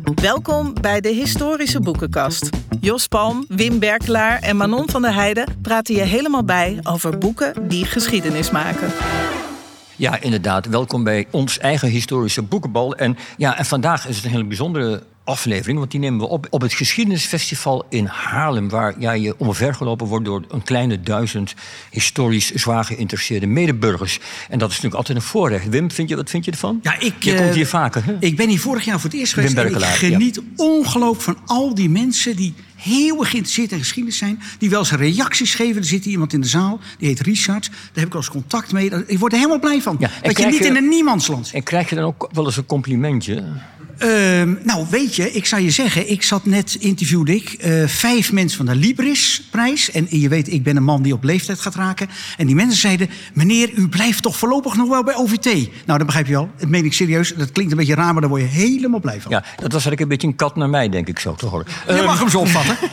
Welkom bij de Historische Boekenkast. Jos Palm, Wim Berkelaar en Manon van der Heijden praten je helemaal bij over boeken die geschiedenis maken. Ja, inderdaad. Welkom bij ons eigen historische boekenbal. En, ja, en vandaag is het een hele bijzondere aflevering, want die nemen we op op het Geschiedenisfestival in Haarlem, waar ja, je omvergelopen wordt door een kleine duizend historisch zwaar geïnteresseerde medeburgers. En dat is natuurlijk altijd een voorrecht. Wim, vind je, wat vind je ervan? Ja, ik, je komt eh, hier vaker. Hè? Ik ben hier vorig jaar voor het eerst geweest. Wim en ik geniet ongelooflijk van al die mensen die heel geïnteresseerd in geschiedenis zijn. Die wel eens reacties geven. Er zit hier iemand in de zaal, die heet Richard. Daar heb ik wel eens contact mee. Ik word er helemaal blij van. Ja, dat je niet je- in een niemandsland zit. En krijg je dan ook wel eens een complimentje? Ehm, nou, weet je, ik zou je zeggen, ik zat net, interviewde ik eh, vijf mensen van de Libris-prijs. En je weet, ik ben een man die op leeftijd gaat raken. En die mensen zeiden, meneer, u blijft toch voorlopig nog wel bij OVT? Nou, dat begrijp je wel. Dat meen ik serieus. Dat klinkt een beetje raar, maar daar word je helemaal blij van. Ja, dat was eigenlijk een beetje een kat naar mij, denk ik zo te horen. Je mag hem zo opvatten.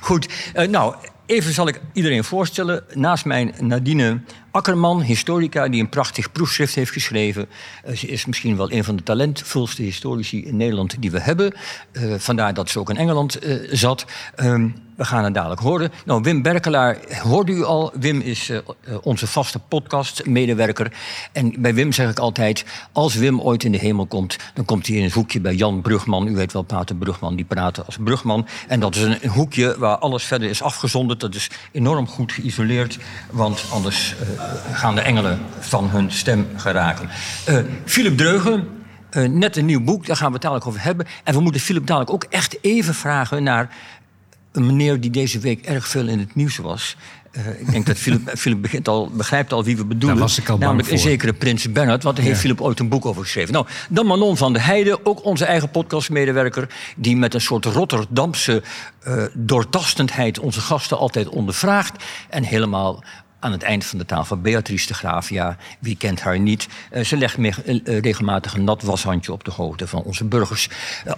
Goed, eh, nou, even zal ik iedereen voorstellen. Naast mij Nadine Akkerman, historica, die een prachtig proefschrift heeft geschreven. Eh, ze is misschien wel een van de talentvolste historici in Nederland die we hebben. Eh, vandaar dat ze ook in Engeland eh, zat. Ehm, we gaan het dadelijk horen. Nou, Wim Berkelaar hoorde u al. Wim is eh, eh, onze vaste podcast-medewerker. En bij Wim zeg ik altijd... als Wim ooit in de hemel komt... dan komt hij in een hoekje bij Jan Brugman. U weet wel, Pater Brugman, die praten als Brugman. En dat is een, hoekje waar alles verder is afgezonderd. Dat is enorm goed geïsoleerd. Want anders eh, gaan de engelen van hun stem geraken. Philip Dreugen... net een nieuw boek, daar gaan we het dadelijk over hebben. En we moeten Philip dadelijk ook echt even vragen naar een meneer die deze week erg veel in het nieuws was. Eh, ik denk dat Philip, Philip begint al, begrijpt al wie we bedoelen. Daar was ik al Namelijk een zekere Prins Bernhard, want daar heeft Philip ooit een boek over geschreven. Nou, dan Manon van der Heijden, ook onze eigen podcastmedewerker... die met een soort Rotterdamse eh, doortastendheid onze gasten altijd ondervraagt... en helemaal aan het eind van de tafel Beatrice de Graaf. Ja, wie kent haar niet? Eh, ze legt me- eh, eh, regelmatig een nat washandje op de hoofd van onze burgers...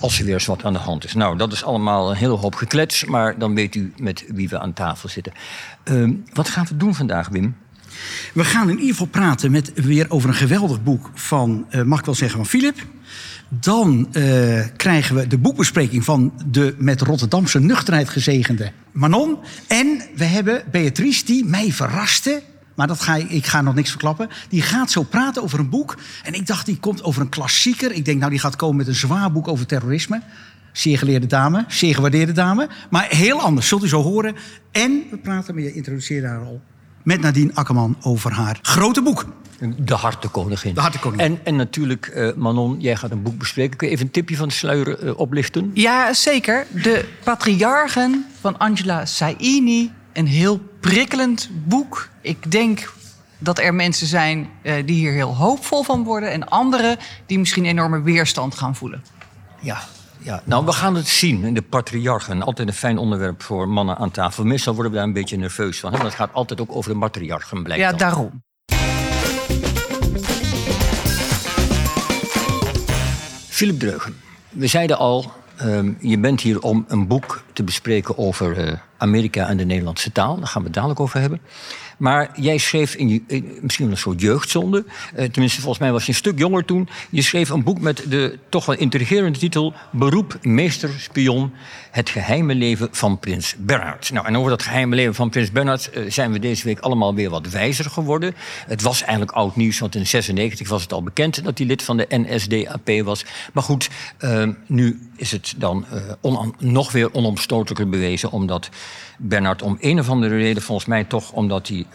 als er weer eens wat aan de hand is. Nou, dat is allemaal een hele hoop geklets... maar dan weet u met wie we aan tafel zitten. Ehm, wat gaan we doen vandaag, Wim? We gaan in ieder geval praten met, weer over een geweldig boek van, eh, mag ik wel zeggen, van Philip. Dan eh, krijgen we de boekbespreking van de met Rotterdamse nuchterheid gezegende Manon. En we hebben Beatrice, die mij verraste. Maar dat ga ik, ga nog niks verklappen. Die gaat zo praten over een boek. En ik dacht, die komt over een klassieker. Ik denk, nou, die gaat komen met een zwaar boek over terrorisme. Zeer geleerde dame, zeer gewaardeerde dame. Maar heel anders, zult u zo horen. En we praten, maar je introduceerde haar al... met Nadine Akkerman over haar grote boek. De Hartenkoningin. De Hartenkoningin. En, en natuurlijk, eh, Manon, jij gaat een boek bespreken. Kun je even een tipje van de sluier eh, oplichten? Ja, zeker. De Patriarchen van Angela Saini. Een heel prikkelend boek. Ik denk dat er mensen zijn eh, die hier heel hoopvol van worden... en anderen die misschien enorme weerstand gaan voelen. Ja, ja, nou, we gaan het zien in de patriarchen. Altijd een fijn onderwerp voor mannen aan tafel. Meestal worden we daar een beetje nerveus van. Hè? Want het gaat altijd ook over de matriarchen, blijkt Ja, dan. daarom. Philip Dreugen, we zeiden al, ehm, je bent hier om een boek te bespreken over eh, Amerika en de Nederlandse taal. Daar gaan we het dadelijk over hebben. Maar jij schreef in in- misschien wel een soort jeugdzonde. eh, tenminste, volgens mij was je een stuk jonger toen. Je schreef een boek met de toch wel intrigerende titel... Beroep meester spion, het geheime leven van prins Bernhard. Nou, en over dat geheime leven van prins Bernhard... eh, zijn we deze week allemaal weer wat wijzer geworden. Het was eigenlijk oud nieuws, want in 96 was het al bekend... dat hij lid van de NSDAP was. Maar goed, eh, nu is het dan eh, nog weer onomstotelijker bewezen... omdat Bernhard om een of andere reden, volgens mij toch omdat hij,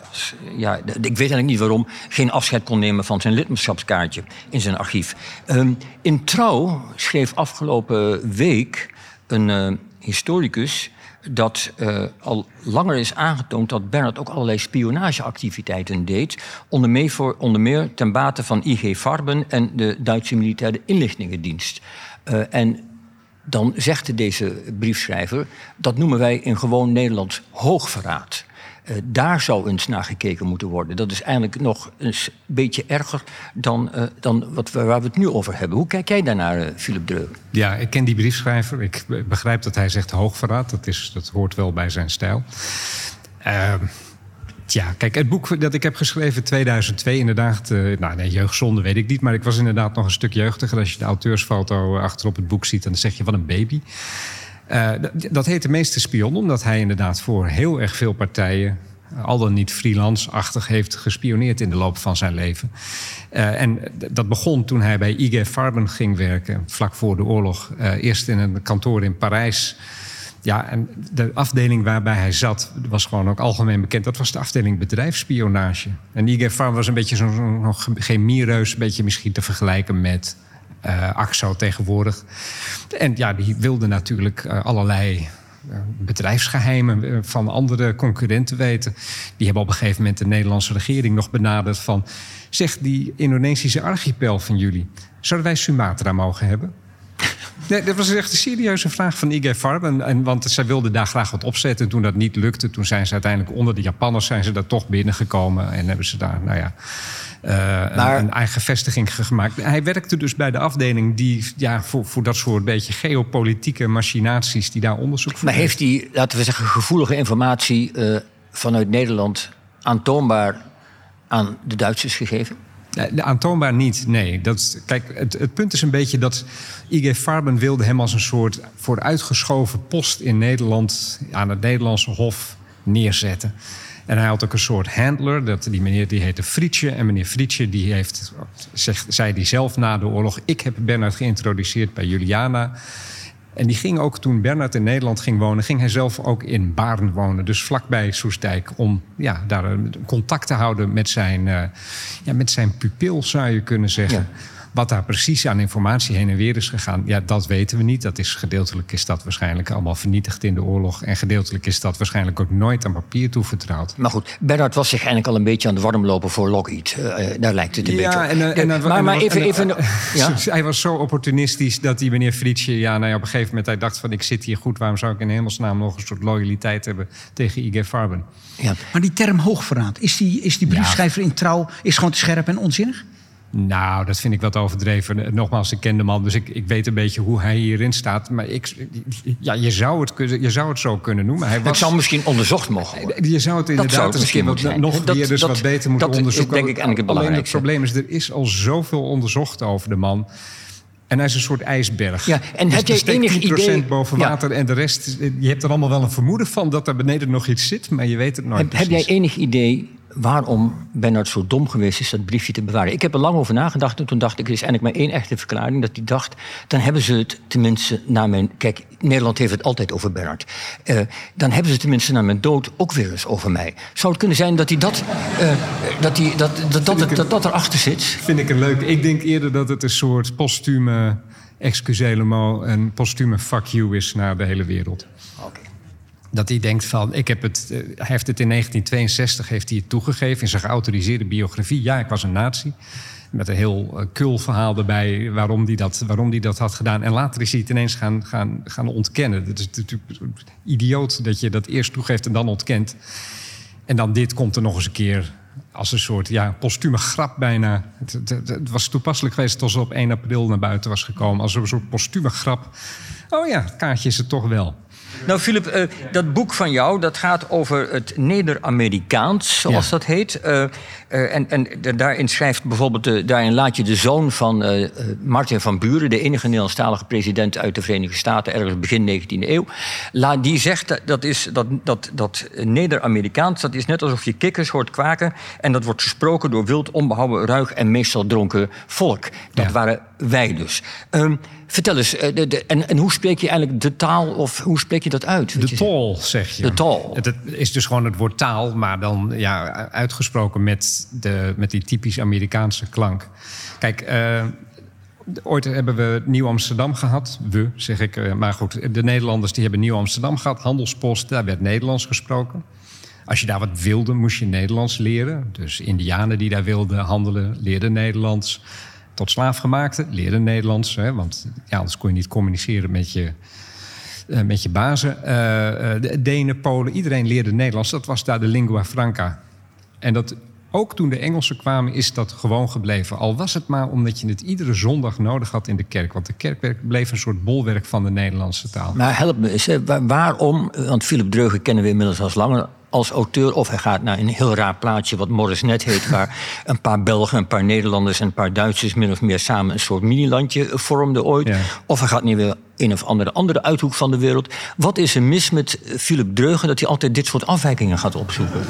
ja, d- ik weet eigenlijk niet waarom, geen afscheid kon nemen van zijn lidmaatschapskaartje in zijn archief. Ehm, in Trouw schreef afgelopen week een eh, historicus dat eh, al langer is aangetoond dat Bernhard ook allerlei spionageactiviteiten deed. Onder meer, onder meer ten bate van IG Farben en de Duitse Militaire Inlichtingendienst. Eh, en dan zegt deze briefschrijver... dat noemen wij in gewoon Nederlands hoogverraad. Eh, daar zou eens naar gekeken moeten worden. Dat is eigenlijk nog een beetje erger dan, eh, dan wat we, waar we het nu over hebben. Hoe kijk jij daarnaar, eh, Philip Dreu? Ja, ik ken die briefschrijver. Ik be- begrijp dat hij zegt hoogverraad. Dat, is, dat hoort wel bij zijn stijl. Ehm, Tja, kijk, het boek dat ik heb geschreven 2002, inderdaad. Uh, nou, nee, jeugdzonde weet ik niet. Maar ik was inderdaad nog een stuk jeugdiger. Als je de auteursfoto achterop het boek ziet, dan zeg je van een baby. Uh, dat heet de meeste spion, omdat hij inderdaad voor heel erg veel partijen al dan niet freelance-achtig heeft gespioneerd in de loop van zijn leven. Uh, en dat begon toen hij bij IG Farben ging werken, vlak voor de oorlog. Eerst in een kantoor in Parijs. Ja, en de afdeling waarbij hij zat was gewoon ook algemeen bekend. Dat was de afdeling bedrijfsspionage. En IG Farben was een beetje zo'n miereus, een beetje misschien te vergelijken met uh, AXO tegenwoordig. En ja, die wilde natuurlijk allerlei bedrijfsgeheimen eh, van andere concurrenten weten. Die hebben op een gegeven moment de Nederlandse regering nog benaderd van... zeg, die Indonesische archipel van jullie, zouden wij Sumatra mogen hebben? Nee, dat was echt een serieuze vraag van IG Farb. En, en, want zij wilden daar graag wat opzetten. En toen dat niet lukte, toen zijn ze uiteindelijk onder de Japanners... zijn ze daar toch binnengekomen en hebben ze daar, nou ja... Uh, maar, een, eigen vestiging gemaakt. Hij werkte dus bij de afdeling die ja, voor, voor dat soort beetje geopolitieke machinaties die daar onderzoek voor Maar heeft hij, laten we zeggen, gevoelige informatie uh, vanuit Nederland aantoonbaar aan de Duitsers gegeven? De aantoonbaar niet, nee. Dat, kijk, het, het, punt is een beetje dat IG Farben wilde hem als een soort vooruitgeschoven post in Nederland aan het Nederlandse Hof neerzetten. En hij had ook een soort handler. Dat, die meneer die heette Frietje. En meneer Frietje die heeft, zegt, zei die zelf na de oorlog... ik heb Bernard geïntroduceerd bij Juliana. En die ging ook, toen Bernard in Nederland ging wonen... ging hij zelf ook in Baarn wonen. Dus vlakbij Soestdijk. Om ja, daar contact te houden met zijn, uh, ja, met zijn pupil, zou je kunnen zeggen... Wat daar precies aan informatie heen en weer is gegaan, ja, dat weten we niet. Dat is gedeeltelijk is dat waarschijnlijk allemaal vernietigd in de oorlog. En gedeeltelijk is dat waarschijnlijk ook nooit aan papier toevertrouwd. Maar goed, Bernard was zich eigenlijk al een beetje aan de warm lopen voor Lockheed. Uh, daar lijkt het een ja, beetje op. En, en, maar, maar even. even ja? Hij was zo opportunistisch dat die meneer Frietje, ja, nou ja, op een gegeven moment hij dacht van ik zit hier goed, waarom zou ik in hemelsnaam nog een soort loyaliteit hebben tegen IG Farben? Ja. Maar die term hoogverraad, is die, is die briefschrijver in trouw is gewoon te scherp en onzinnig? Nou, dat vind ik wat overdreven. Nogmaals, ik ken de man, dus ik, ik weet een beetje hoe hij hierin staat. Maar ik, ja, je, zou het, je zou het zo kunnen noemen. Hij was, het zou misschien onderzocht mogen worden. Je zou het inderdaad het misschien wat, nog dat, weer dus wat beter moeten dat onderzoeken. Dat denk ik eigenlijk het Alleen het probleem is, er is al zoveel onderzocht over de man. En hij is een soort ijsberg. Ja, en heb je enig idee... boven water en de rest... Je hebt er allemaal wel een vermoeden van dat er beneden nog iets zit... maar je weet het nooit Heb, heb jij enig idee waarom Bernard zo dom geweest is dat briefje te bewaren. Ik heb er lang over nagedacht en toen dacht ik, er is eigenlijk maar één echte verklaring. Dat hij dacht, dan hebben ze het tenminste na mijn... Kijk, Nederland heeft het altijd over Bernard. Uh, dan hebben ze tenminste na mijn dood ook weer eens over mij. Zou het kunnen zijn dat hij dat, uh, dat, hij, dat, dat, dat, dat, dat, dat erachter zit? Vind ik een leuk. Ik denk eerder dat het een soort postume excusez een postume fuck you is naar de hele wereld. Oké dat hij denkt van, ik heb het, uh, hij heeft het in 1962 heeft hij het toegegeven in zijn geautoriseerde biografie. Ja, ik was een nazi. Met een heel uh, kul verhaal erbij waarom hij dat, waarom die dat had gedaan. En later is hij het ineens gaan, gaan, gaan ontkennen. Het is natuurlijk idioot dat je dat eerst toegeeft en dan ontkent. En dan dit komt er nog eens een keer als een soort ja, postume grap bijna. Het, was toepasselijk geweest als op 1 april naar buiten was gekomen. Als een soort postume grap. Oh ja, het kaartje is het toch wel. Nou, Philip, uh, dat boek van jou dat gaat over het Neder-Amerikaans, zoals ja. dat heet. Uh, uh, en, en daarin schrijft bijvoorbeeld, daarin laat je de zoon van Martin van Buren, de enige Nederlandstalige president uit de Verenigde Staten, ergens begin 19e eeuw. Laat, die zegt dat, dat, is, dat, dat, dat Neder-Amerikaans, dat is net alsof je kikkers hoort kwaken. En dat wordt gesproken door wild, onbehouden, ruig en meestal dronken volk. Dat ja. waren wij dus. Um, Vertel eens, de, de, en, en, hoe spreek je eigenlijk de taal of hoe spreek je dat uit? De tol, zeg je. De tol. Het, het, is dus gewoon het woord taal, maar dan ja, uitgesproken met, de, met die typisch Amerikaanse klank. Kijk, uh, ooit hebben we Nieuw-Amsterdam gehad. We, zeg ik. Uh, maar goed, de Nederlanders die hebben Nieuw-Amsterdam gehad. Handelspost, daar werd Nederlands gesproken. Als je daar wat wilde, moest je Nederlands leren. Dus Indianen die daar wilden handelen, leerden Nederlands tot slaafgemaakte, leerden Nederlands. Hè, want ja, anders kon je niet communiceren met je, uh, met je bazen. De Denen, Polen, iedereen leerde Nederlands. Dat was daar de lingua franca. En dat, ook toen de Engelsen kwamen, is dat gewoon gebleven. Al was het maar omdat je het iedere zondag nodig had in de kerk. Want de kerk bleef een soort bolwerk van de Nederlandse taal. Maar help me eens, waarom, want Philip Dreugen kennen we inmiddels als langer als auteur. Of hij gaat naar een heel raar plaatje wat Morris net heet. waar een paar Belgen, een paar Nederlanders en een paar Duitsers min of meer samen een soort minilandje vormden ooit. Ja. Of hij gaat nu weer een of andere, andere uithoek van de wereld. Wat is er mis met Philip Dreugen dat hij altijd dit soort afwijkingen gaat opzoeken?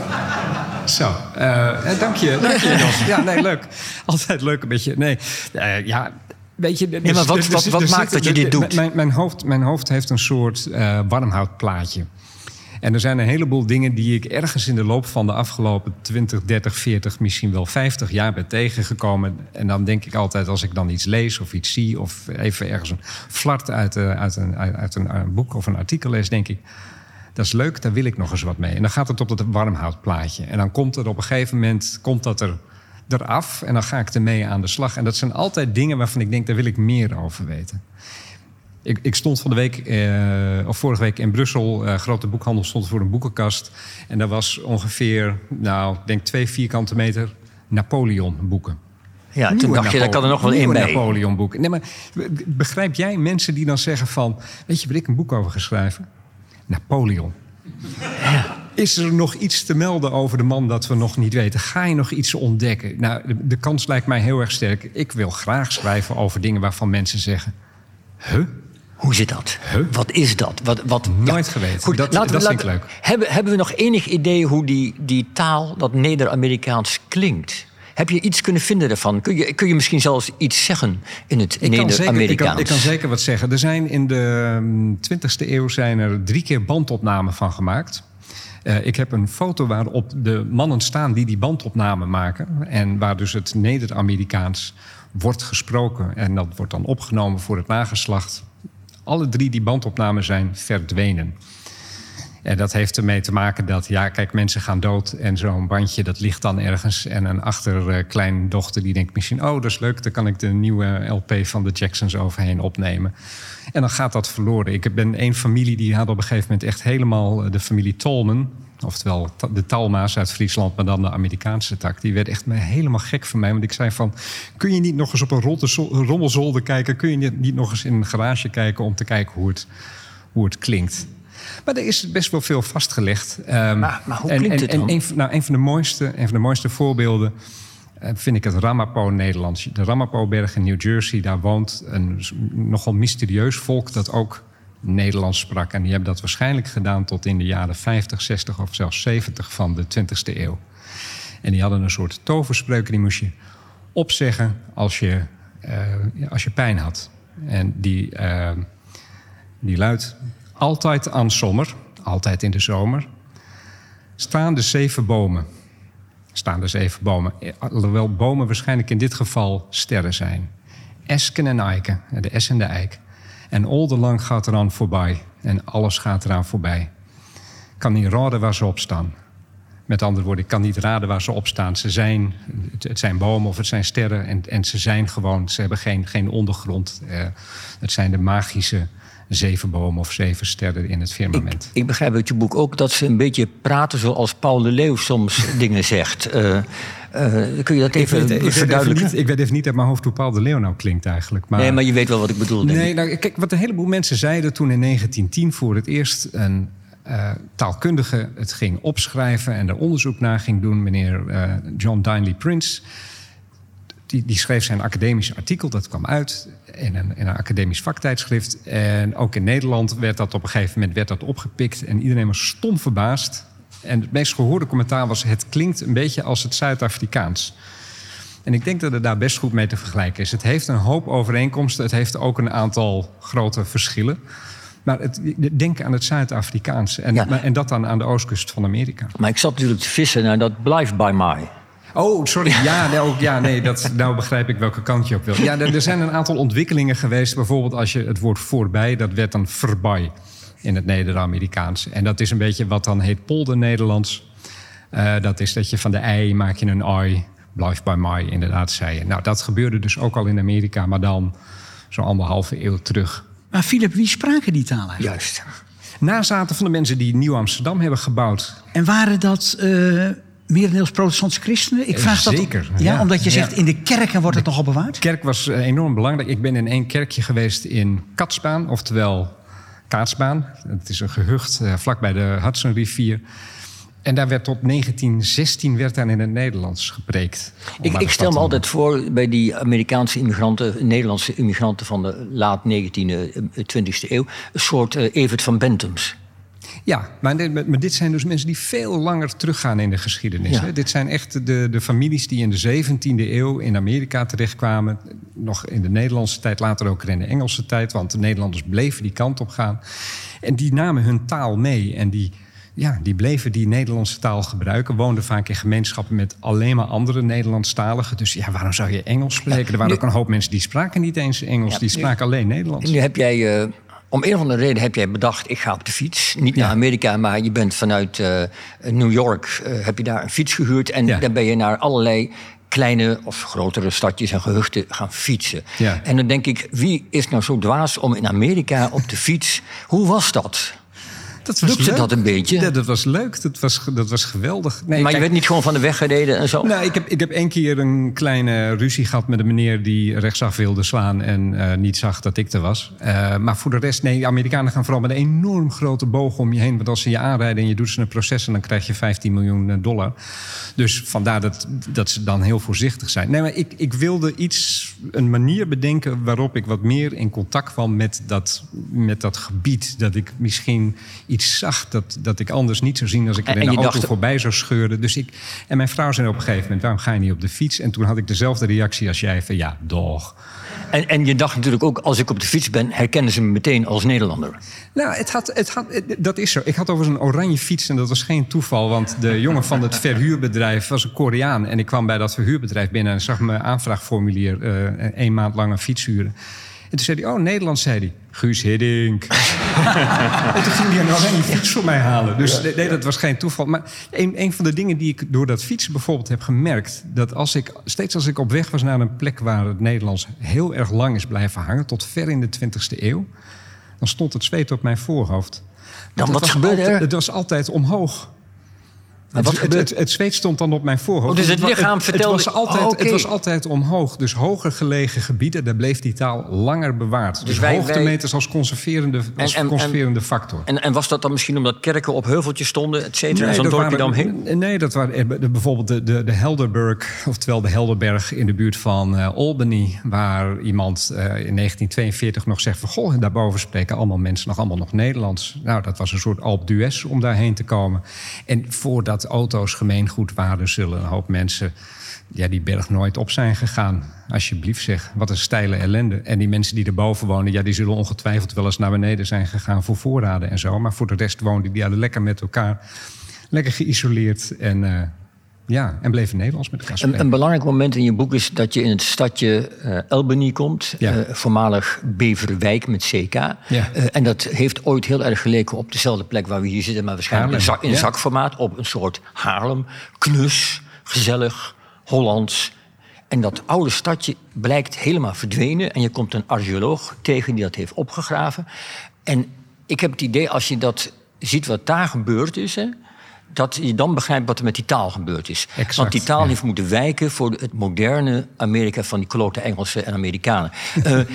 Zo, eh, eh, dank je, dank je Jos. Ja, nee, leuk. Altijd leuk een beetje. Nee, eh, ja, weet je... maar wat- wat- wat maakt dat je dit doet? Mijn, mijn, hoofd, mijn hoofd heeft een soort eh, warmhoutplaatje. En er zijn een heleboel dingen die ik ergens in de loop van de afgelopen 20, 30, 40, misschien wel 50 jaar ben tegengekomen. En dan denk ik altijd, als ik dan iets lees of iets zie, of even ergens een flart uit, uit, een, uit, uit een, een boek of een artikel lees, denk ik. Dat is leuk, daar wil ik nog eens wat mee. En dan gaat het op dat warmhoutplaatje. En dan komt er op een gegeven moment komt dat er, eraf. En dan ga ik ermee aan de slag. En dat zijn altijd dingen waarvan ik denk, daar wil ik meer over weten. Ik, ik stond van de week, eh, of vorige week in Brussel, eh, grote boekhandel stond voor een boekenkast. En daar was ongeveer, nou, ik denk twee vierkante meter Napoleon boeken. Ja, toen dacht je, daar kan er nog wel nieuwe bij. Napoleon boeken. Nee, maar begrijp jij mensen die dan zeggen van... weet je waar ik een boek over ga Napoleon. Is er nog iets te melden over de man dat we nog niet weten? Ga je nog iets ontdekken? Nou, de, de kans lijkt mij heel erg sterk. Ik wil graag schrijven over dingen waarvan mensen zeggen... Huh? Hoe zit dat? Huh? Wat is dat? Wat, wat, Nooit geweten. Dat- dat vind ik leuk. Hebben, hebben we nog enig idee hoe die, die taal, dat Neder-Amerikaans, klinkt? Heb je iets kunnen vinden daarvan? Kun je, kun je misschien zelfs iets zeggen in het Ik ik, Neder-Amerikaans? ik kan zeker wat zeggen. Er zijn in de mm, 20e eeuw zijn er drie keer bandopnamen van gemaakt. Eh, ik heb een foto waarop de mannen staan die die bandopname maken. En waar dus het Neder-Amerikaans wordt gesproken. En dat wordt dan opgenomen voor het nageslacht. Alle drie die bandopnamen zijn verdwenen. En dat heeft ermee te maken dat, ja, kijk, mensen gaan dood en zo'n bandje dat ligt dan ergens. En een achterkleindochter die denkt misschien, oh, dat is leuk, dan kan ik de nieuwe LP van de Jacksons overheen opnemen. En dan gaat dat verloren. Ik ben één familie die had op een gegeven moment echt helemaal eh, de familie Tolman. Oftewel de Talma's uit Friesland, maar dan de Amerikaanse tak. Die werd echt helemaal gek van mij. Want ik zei van, kun je niet nog eens op een rommelzolder kijken? Kun je niet nog eens in een garage kijken om te kijken hoe het, hoe het klinkt? Maar er is best wel veel vastgelegd. Ehm, Maar- maar hoe en, klinkt en, het en dan? een, van- nou, een, van de mooiste, een van de mooiste voorbeelden eh, vind ik het Ramapo-Nederlands. De Ramapo-berg in New Jersey, daar woont een nogal mysterieus volk dat ook Nederlands sprak. En die hebben dat waarschijnlijk gedaan tot in de jaren 50, 60 of zelfs 70 van de 20e eeuw. En die hadden een soort toverspreuk, die moest je opzeggen als je, eh, als je pijn had. En die, eh, die luidt altijd aan zomer, altijd in de zomer, staan de zeven bomen. Staan de zeven bomen. Eh, Alhoewel bomen waarschijnlijk in dit geval sterren zijn. Esken en eiken, eh, de es en de eik. En al de lang gaat eraan voorbij. En alles gaat eraan voorbij. Kan niet raden waar ze op staan. Met andere woorden, ik kan niet raden waar ze op staan. Ze zijn, het- het zijn bomen of het zijn sterren. En, en ze zijn gewoon, ze hebben geen, geen ondergrond. Eh, het zijn de magische zeven bomen of zeven sterren in het firmament. Ik begrijp uit je boek ook dat ze een beetje praten zoals Paul de Leeuw soms dingen zegt. Eh, eh, kun je dat even ik, weet, ik, weet even verduidelijken? niet, ik weet even niet uit mijn hoofd hoe Paul de Leeuw nou klinkt eigenlijk. Maar, Nee, maar je weet wel wat ik bedoel. denk Nee, nou, kijk, wat een heleboel mensen zeiden toen in 1910 voor het eerst een eh, taalkundige het ging opschrijven en er onderzoek naar ging doen, meneer John Dinley Prince. Die, die schreef zijn academisch artikel, dat kwam uit in een, in een academisch vaktijdschrift. En ook in Nederland werd dat op een gegeven moment werd dat opgepikt en iedereen was stom verbaasd. En het meest gehoorde commentaar was: het klinkt een beetje als het Zuid-Afrikaans. En ik denk dat het daar best goed mee te vergelijken is. Het heeft een hoop overeenkomsten. Het heeft ook een aantal grote verschillen. Maar het, denk aan het Zuid-Afrikaanse. En, Ja. en dat dan aan de oostkust van Amerika. Maar ik zat natuurlijk te vissen naar dat Blijf by My. Oh, sorry. Ja, nou, ja nee, dat, nou begrijp ik welke kant je op wil. Ja, er, er zijn een aantal ontwikkelingen geweest. Bijvoorbeeld als je het woord voorbij, dat werd dan voorbij in het Neder-Amerikaans. En dat is een beetje wat dan heet polder-Nederlands. Eh, dat is dat je van de ei maak je een ai. Blijf bij mij, inderdaad, zei je. Nou, dat gebeurde dus ook al in Amerika, maar dan zo'n anderhalve eeuw terug. Maar Philip, wie spraken die taal eigenlijk? Juist. Nazaten van de mensen die Nieuw-Amsterdam hebben gebouwd. En waren dat eh merendeels protestantse christenen? Ik vraag Zeker, dat, ja, ja. omdat je zegt, Ja. in de kerken wordt het nogal bewaard? De kerk was eh, enorm belangrijk. Ik ben in één kerkje geweest in Katsbaan, oftewel Kaatsbaan. Het is een gehucht eh, vlakbij de Hudsonrivier. En daar werd tot 1916 werd daar in het Nederlands gepreekt. Ik, ik stel me altijd voor bij die Amerikaanse immigranten, Nederlandse immigranten van de laat 19e, eh, 20e eeuw, een soort eh, Evert van Bentums. Ja, maar dit, maar dit zijn dus mensen die veel langer teruggaan in de geschiedenis. Ja. Hè? Dit zijn echt de, de families die in de 17e eeuw in Amerika terechtkwamen. Nog in de Nederlandse tijd, later ook in de Engelse tijd. Want de Nederlanders bleven die kant op gaan. En die namen hun taal mee. En die, ja, die bleven die Nederlandse taal gebruiken. Woonden vaak in gemeenschappen met alleen maar andere Nederlandstaligen. Dus ja, waarom zou je Engels spreken? er waren ook een hoop mensen die spraken niet eens Engels. Ja, die nu- spraken alleen Nederlands. En nu heb jij, eh, om een of andere reden heb jij bedacht, ik ga op de fiets. Niet naar Ja. Amerika, maar je bent vanuit eh, New York, eh, heb je daar een fiets gehuurd. En Ja. dan ben je naar allerlei kleine of grotere stadjes en gehuchten gaan fietsen. Ja. En dan denk ik, wie is nou zo dwaas om in Amerika op de fiets... Hoe was dat? Dat Lukte dat een beetje? Ja, dat was leuk. Dat was, dat was geweldig. Nee, maar je werd niet gewoon van de weg gereden en zo? Nou, ik heb, ik heb één keer een kleine ruzie gehad met een meneer die rechtsaf wilde slaan en eh, niet zag dat ik er was. Eh, maar voor de rest, nee, de Amerikanen gaan vooral met een enorm grote boog om je heen. Want als ze je aanrijden en je doet ze een proces, en dan krijg je 15 miljoen eh, dollar. Dus vandaar dat, dat ze dan heel voorzichtig zijn. Nee, maar ik, ik wilde iets, een manier bedenken waarop ik wat meer in contact kwam met dat, met dat gebied. Dat ik misschien iets zag dat, dat ik anders niet zou zien als ik er in de auto dacht- voorbij zou scheuren. Dus ik, en mijn vrouw zei op een gegeven moment: waarom ga je niet op de fiets? En toen had ik dezelfde reactie als jij: van ja, doch. En, en je dacht natuurlijk ook, als ik op de fiets ben, herkennen ze me meteen als Nederlander. Nou, het had, het had, het- dat is zo. Ik had overigens een oranje fiets en dat was geen toeval. Want de jongen van het verhuurbedrijf was een Koreaan. En ik kwam bij dat verhuurbedrijf binnen en zag mijn aanvraagformulier eh één maand lang een fiets huren. En toen zei hij, oh, Nederlands, zei hij. Guus Hiddink. en toen ging hij een oranje fiets voor mij halen. Dus nee, nee, dat was geen toeval. Maar een, een van de dingen die ik door dat fietsen bijvoorbeeld heb gemerkt... dat als ik, steeds als ik op weg was naar een plek waar het Nederlands heel erg lang is blijven hangen... tot ver in de 20e eeuw, dan stond het zweet op mijn voorhoofd. Dan, wat gebeurde altijd- er? Het was altijd omhoog. Wat het, het, het, het zweet stond dan op mijn voorhoofd. Oh, dus het lichaam vertelde- Het was, altijd, Oh, oké. het was altijd omhoog. Dus hoger gelegen gebieden, daar bleef die taal langer bewaard. Dus, wij- hoogtemeters als conserverende, als En- en- conserverende factor. En, en was dat dan misschien omdat kerken op heuveltjes stonden, et cetera, en zo'n dorpje waren- daaromheen? Nee, dat waren eh, bijvoorbeeld de, de, de Helderberg, oftewel de Helderberg in de buurt van eh, Albany, waar iemand eh, in 1942 nog zegt van goh, daarboven spreken allemaal mensen nog allemaal nog Nederlands. Nou, dat was een soort Alp d'Huez om daarheen te komen. En voordat auto's gemeengoed waren, zullen een hoop mensen ja, die berg nooit op zijn gegaan. Alsjeblieft zeg, wat een steile ellende. En die mensen die erboven wonen, ja, die zullen ongetwijfeld wel eens naar beneden zijn gegaan voor voorraden en zo. Maar voor de rest woonden die lekker met elkaar, lekker geïsoleerd en, eh, ja, en bleven Nederlands met elkaar spreken. Een, een belangrijk moment in je boek is dat je in het stadje eh, Albany komt. Ja. eh, voormalig Beverwijk met CK. Ja. Eh, en dat heeft ooit heel erg geleken op dezelfde plek waar we hier zitten. Maar waarschijnlijk in, zak, in ja. zakformaat. Op een soort Haarlem. Knus, gezellig, Hollands. En dat oude stadje blijkt helemaal verdwenen. En je komt een archeoloog tegen die dat heeft opgegraven. En ik heb het idee, als je dat ziet wat daar gebeurd is... Hè, dat je dan begrijpt wat er met die taal gebeurd is. Exact, Want die taal ja. heeft moeten wijken voor het moderne Amerika... van die klote Engelsen en Amerikanen. Eh, eh,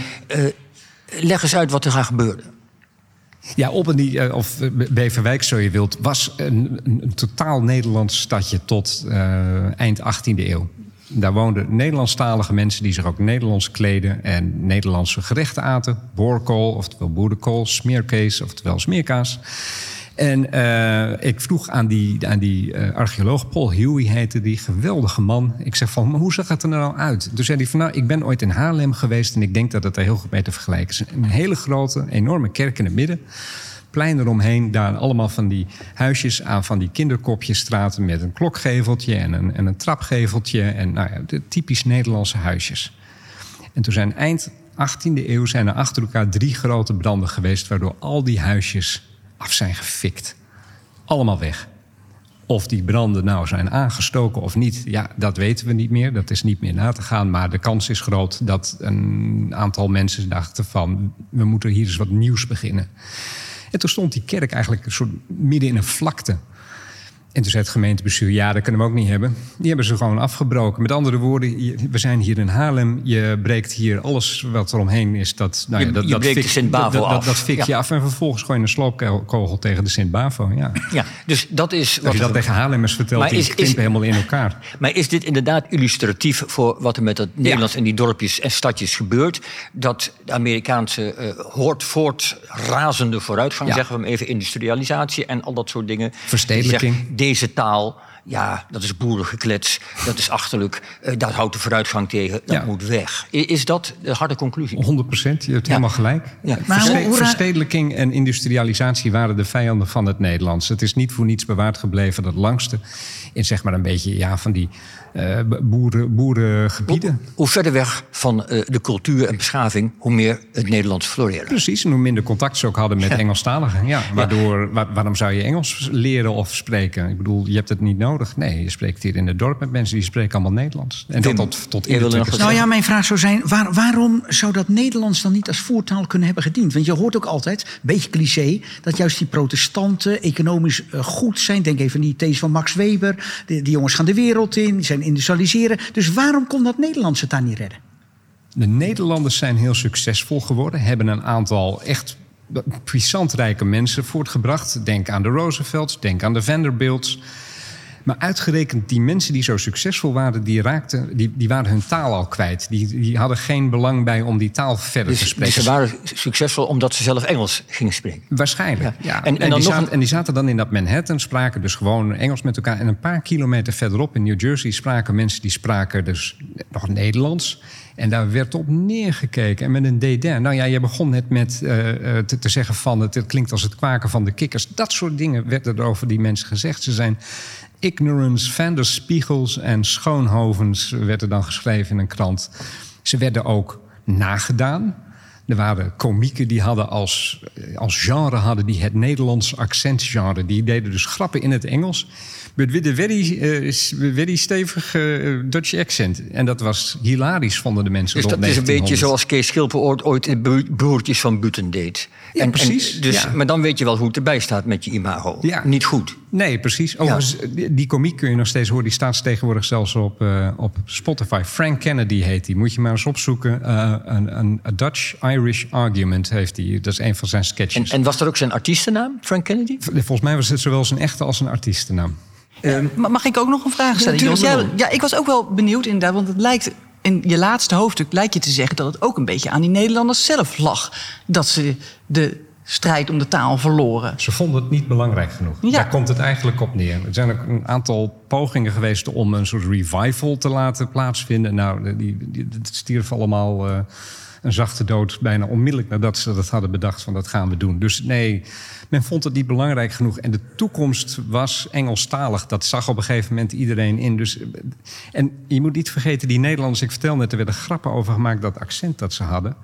leg eens uit wat er gaat gebeuren. Ja, Albany, eh, of Beverwijk, zo je wilt, was een, totaal Nederlands stadje tot eind 18e eeuw. Daar woonden Nederlandstalige mensen die zich ook Nederlands kleden en Nederlandse gerechten aten. Boorkool, oftewel boerenkool, smeerkees, oftewel smeerkaas. En eh, ik vroeg aan die, aan die eh, archeoloog, Paul Huey heette die, geweldige man. Ik zeg van, maar hoe zag het er nou uit? Toen zei hij van, nou, ik ben ooit in Haarlem geweest... en ik denk dat het er heel goed mee te vergelijken is. Een hele grote, enorme kerk in het midden. Plein eromheen, daar allemaal van die huisjes aan van die kinderkopjesstraten... met een klokgeveltje en een, en een trapgeveltje. En nou ja, de typisch Nederlandse huisjes. En toen zijn eind 18e eeuw zijn er achter elkaar drie grote branden geweest... waardoor al die huisjes af zijn gefikt. Allemaal weg. Of die branden nou zijn aangestoken of niet, ja, dat weten we niet meer. Dat is niet meer na te gaan. Maar de kans is groot dat een aantal mensen dachten van... we moeten hier eens wat nieuws beginnen. En toen stond die kerk eigenlijk midden in een vlakte. En toen zei het gemeentebestuur, ja, dat kunnen we ook niet hebben. Die hebben ze gewoon afgebroken. Met andere woorden, we zijn hier in Haarlem. Je breekt hier alles wat er omheen is. Dat, nou ja, dat, je dat breekt fik- de Sint-Bavo dat, af. dat fik je af en vervolgens gooi je een sloopkogel tegen de Sint-Bavo. Ja. Ja, dus dat is Als wat je dat tegen Haarlemmers vertelt, Maar die is- helemaal in elkaar. Maar is dit inderdaad illustratief voor wat er met het Nederlands en die dorpjes en stadjes gebeurt? Dat de Amerikaanse eh hoort voort razende vooruitgang, zeggen we hem even, industrialisatie en al dat soort dingen. Verstedelijking. Deze taal, ja, dat is boerengeklets, dat is achterlijk, eh, dat houdt de vooruitgang tegen, dat Ja. moet weg. Is dat de harde conclusie? 100 procent, je hebt helemaal gelijk. Ja. Verste- hoe- verstedelijking en industrialisatie waren de vijanden van het Nederlands. Het is niet voor niets bewaard gebleven dat langste in zeg maar een beetje ja, van die eh, boeren, boerengebieden. Hoe verder weg van eh, de cultuur en beschaving, hoe meer het Nederlands floreerde. Precies, en hoe minder contact ze ook hadden met Engelstaligen. Ja, waardoor, waar- waarom zou je Engels leren of spreken? Ik bedoel, je hebt het niet nodig. Nee, je spreekt hier in het dorp met mensen die spreken allemaal Nederlands. En Wim, dat tot, tot in de Nou ja, mijn vraag zou zijn: waar- waarom zou dat Nederlands dan niet als voertaal kunnen hebben gediend? Want je hoort ook altijd, een beetje cliché, dat juist die protestanten economisch eh, goed zijn. Denk even aan die these van Max Weber. Die, die jongens gaan de wereld in, die zijn industrialiseren. Dus waarom kon dat Nederlands het niet redden? De Nederlanders zijn heel succesvol geworden. Hebben een aantal echt puissant rijke mensen voortgebracht. Denk aan de Roosevelts, denk aan de Vanderbilts. Maar uitgerekend die mensen die zo succesvol waren... die, raakten, die, die waren hun taal al kwijt. Die, die hadden geen belang bij om die taal verder te Dus, spreken. dus ze waren succesvol omdat ze zelf Engels gingen spreken. Waarschijnlijk, Ja. ja. En- En, die nog zaten, een- en die zaten dan in dat Manhattan, spraken dus gewoon Engels met elkaar. En een paar kilometer verderop in New Jersey spraken mensen die spraken dus nog Nederlands. En daar werd op neergekeken en met een dédain. Nou ja, je begon net met eh, eh, te, te zeggen van het, het klinkt als het kwaken van de kikkers. Dat soort dingen werden er over die mensen gezegd. Ze zijn ignorance, Van der Spiegels en Schoonhovens werd er dan geschreven in een krant. Ze werden ook nagedaan. Er waren komieken die hadden als, als genre hadden die het Nederlands accentgenre. Die deden dus grappen in het Engels. But with a very, eh, very stevig eh, Dutch accent. En dat was hilarisch, vonden de mensen Dus rond dat is een beetje 1900. zoals Kees Schilper ooit, in Bro- Broertjes van Buten deed. Ja, precies, dus, ja. Maar dan weet je wel hoe het erbij staat met je imago. Ja. Niet goed. Nee, precies. Overigens, die, komiek kun je nog steeds horen. Die staat tegenwoordig zelfs op, eh, op Spotify. Frank Kennedy heet die. Moet je maar eens opzoeken. Een, Dutch-Irish argument heeft hij. Dat is een van zijn En, sketches. en was dat ook zijn artiestennaam, Frank Kennedy? Volgens mij was het zowel zijn echte als zijn artiestennaam. Ma- Mag ik ook nog een vraag stellen? Ja, ja, ik was ook wel benieuwd inderdaad, want het lijkt in je laatste hoofdstuk lijkt je te zeggen dat het ook een beetje aan die Nederlanders zelf lag dat ze de strijd om de taal verloren. Ze vonden het niet belangrijk genoeg. Ja. Daar komt het eigenlijk op neer. Er zijn ook een aantal pogingen geweest om een soort revival te laten plaatsvinden. Nou, die, die, dat stierf allemaal eh, een zachte dood bijna onmiddellijk nadat ze dat hadden bedacht van dat gaan we doen. Dus nee, men vond het niet belangrijk genoeg. En de toekomst was Engelstalig. Dat zag op een gegeven moment iedereen in. Dus, en je moet niet vergeten, die Nederlanders, ik vertel net, er werden grappen over gemaakt dat accent dat ze hadden.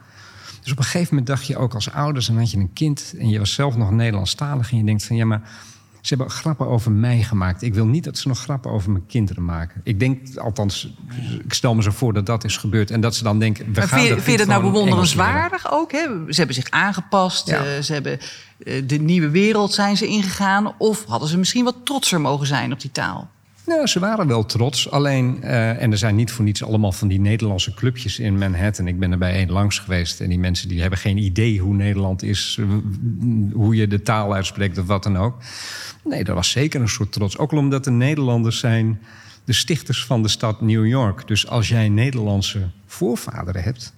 Dus op een gegeven moment dacht je ook als ouders... en had je een kind en je was zelf nog Nederlandstalig... en je denkt van ja, maar ze hebben grappen over mij gemaakt. Ik wil niet dat ze nog grappen over mijn kinderen maken. Ik denk, althans, ik stel me zo voor dat dat is gebeurd... en dat ze dan denken, we Maar gaan vind, je- dat vind je dat nou bewonderenswaardig ook? Hè? Ze hebben zich aangepast, Ja. eh, ze hebben eh, de nieuwe wereld zijn ze ingegaan. Of hadden ze misschien wat trotser mogen zijn op die taal? Nou, ze waren wel trots. Alleen, eh, en er zijn niet voor niets allemaal van die Nederlandse clubjes in Manhattan. Ik ben er bij één langs geweest. En die mensen die hebben geen idee hoe Nederland is. Hoe je de taal uitspreekt of wat dan ook. Nee, dat was zeker een soort trots. Ook omdat de Nederlanders zijn de stichters van de stad New York. Dus als jij Nederlandse voorvaderen hebt...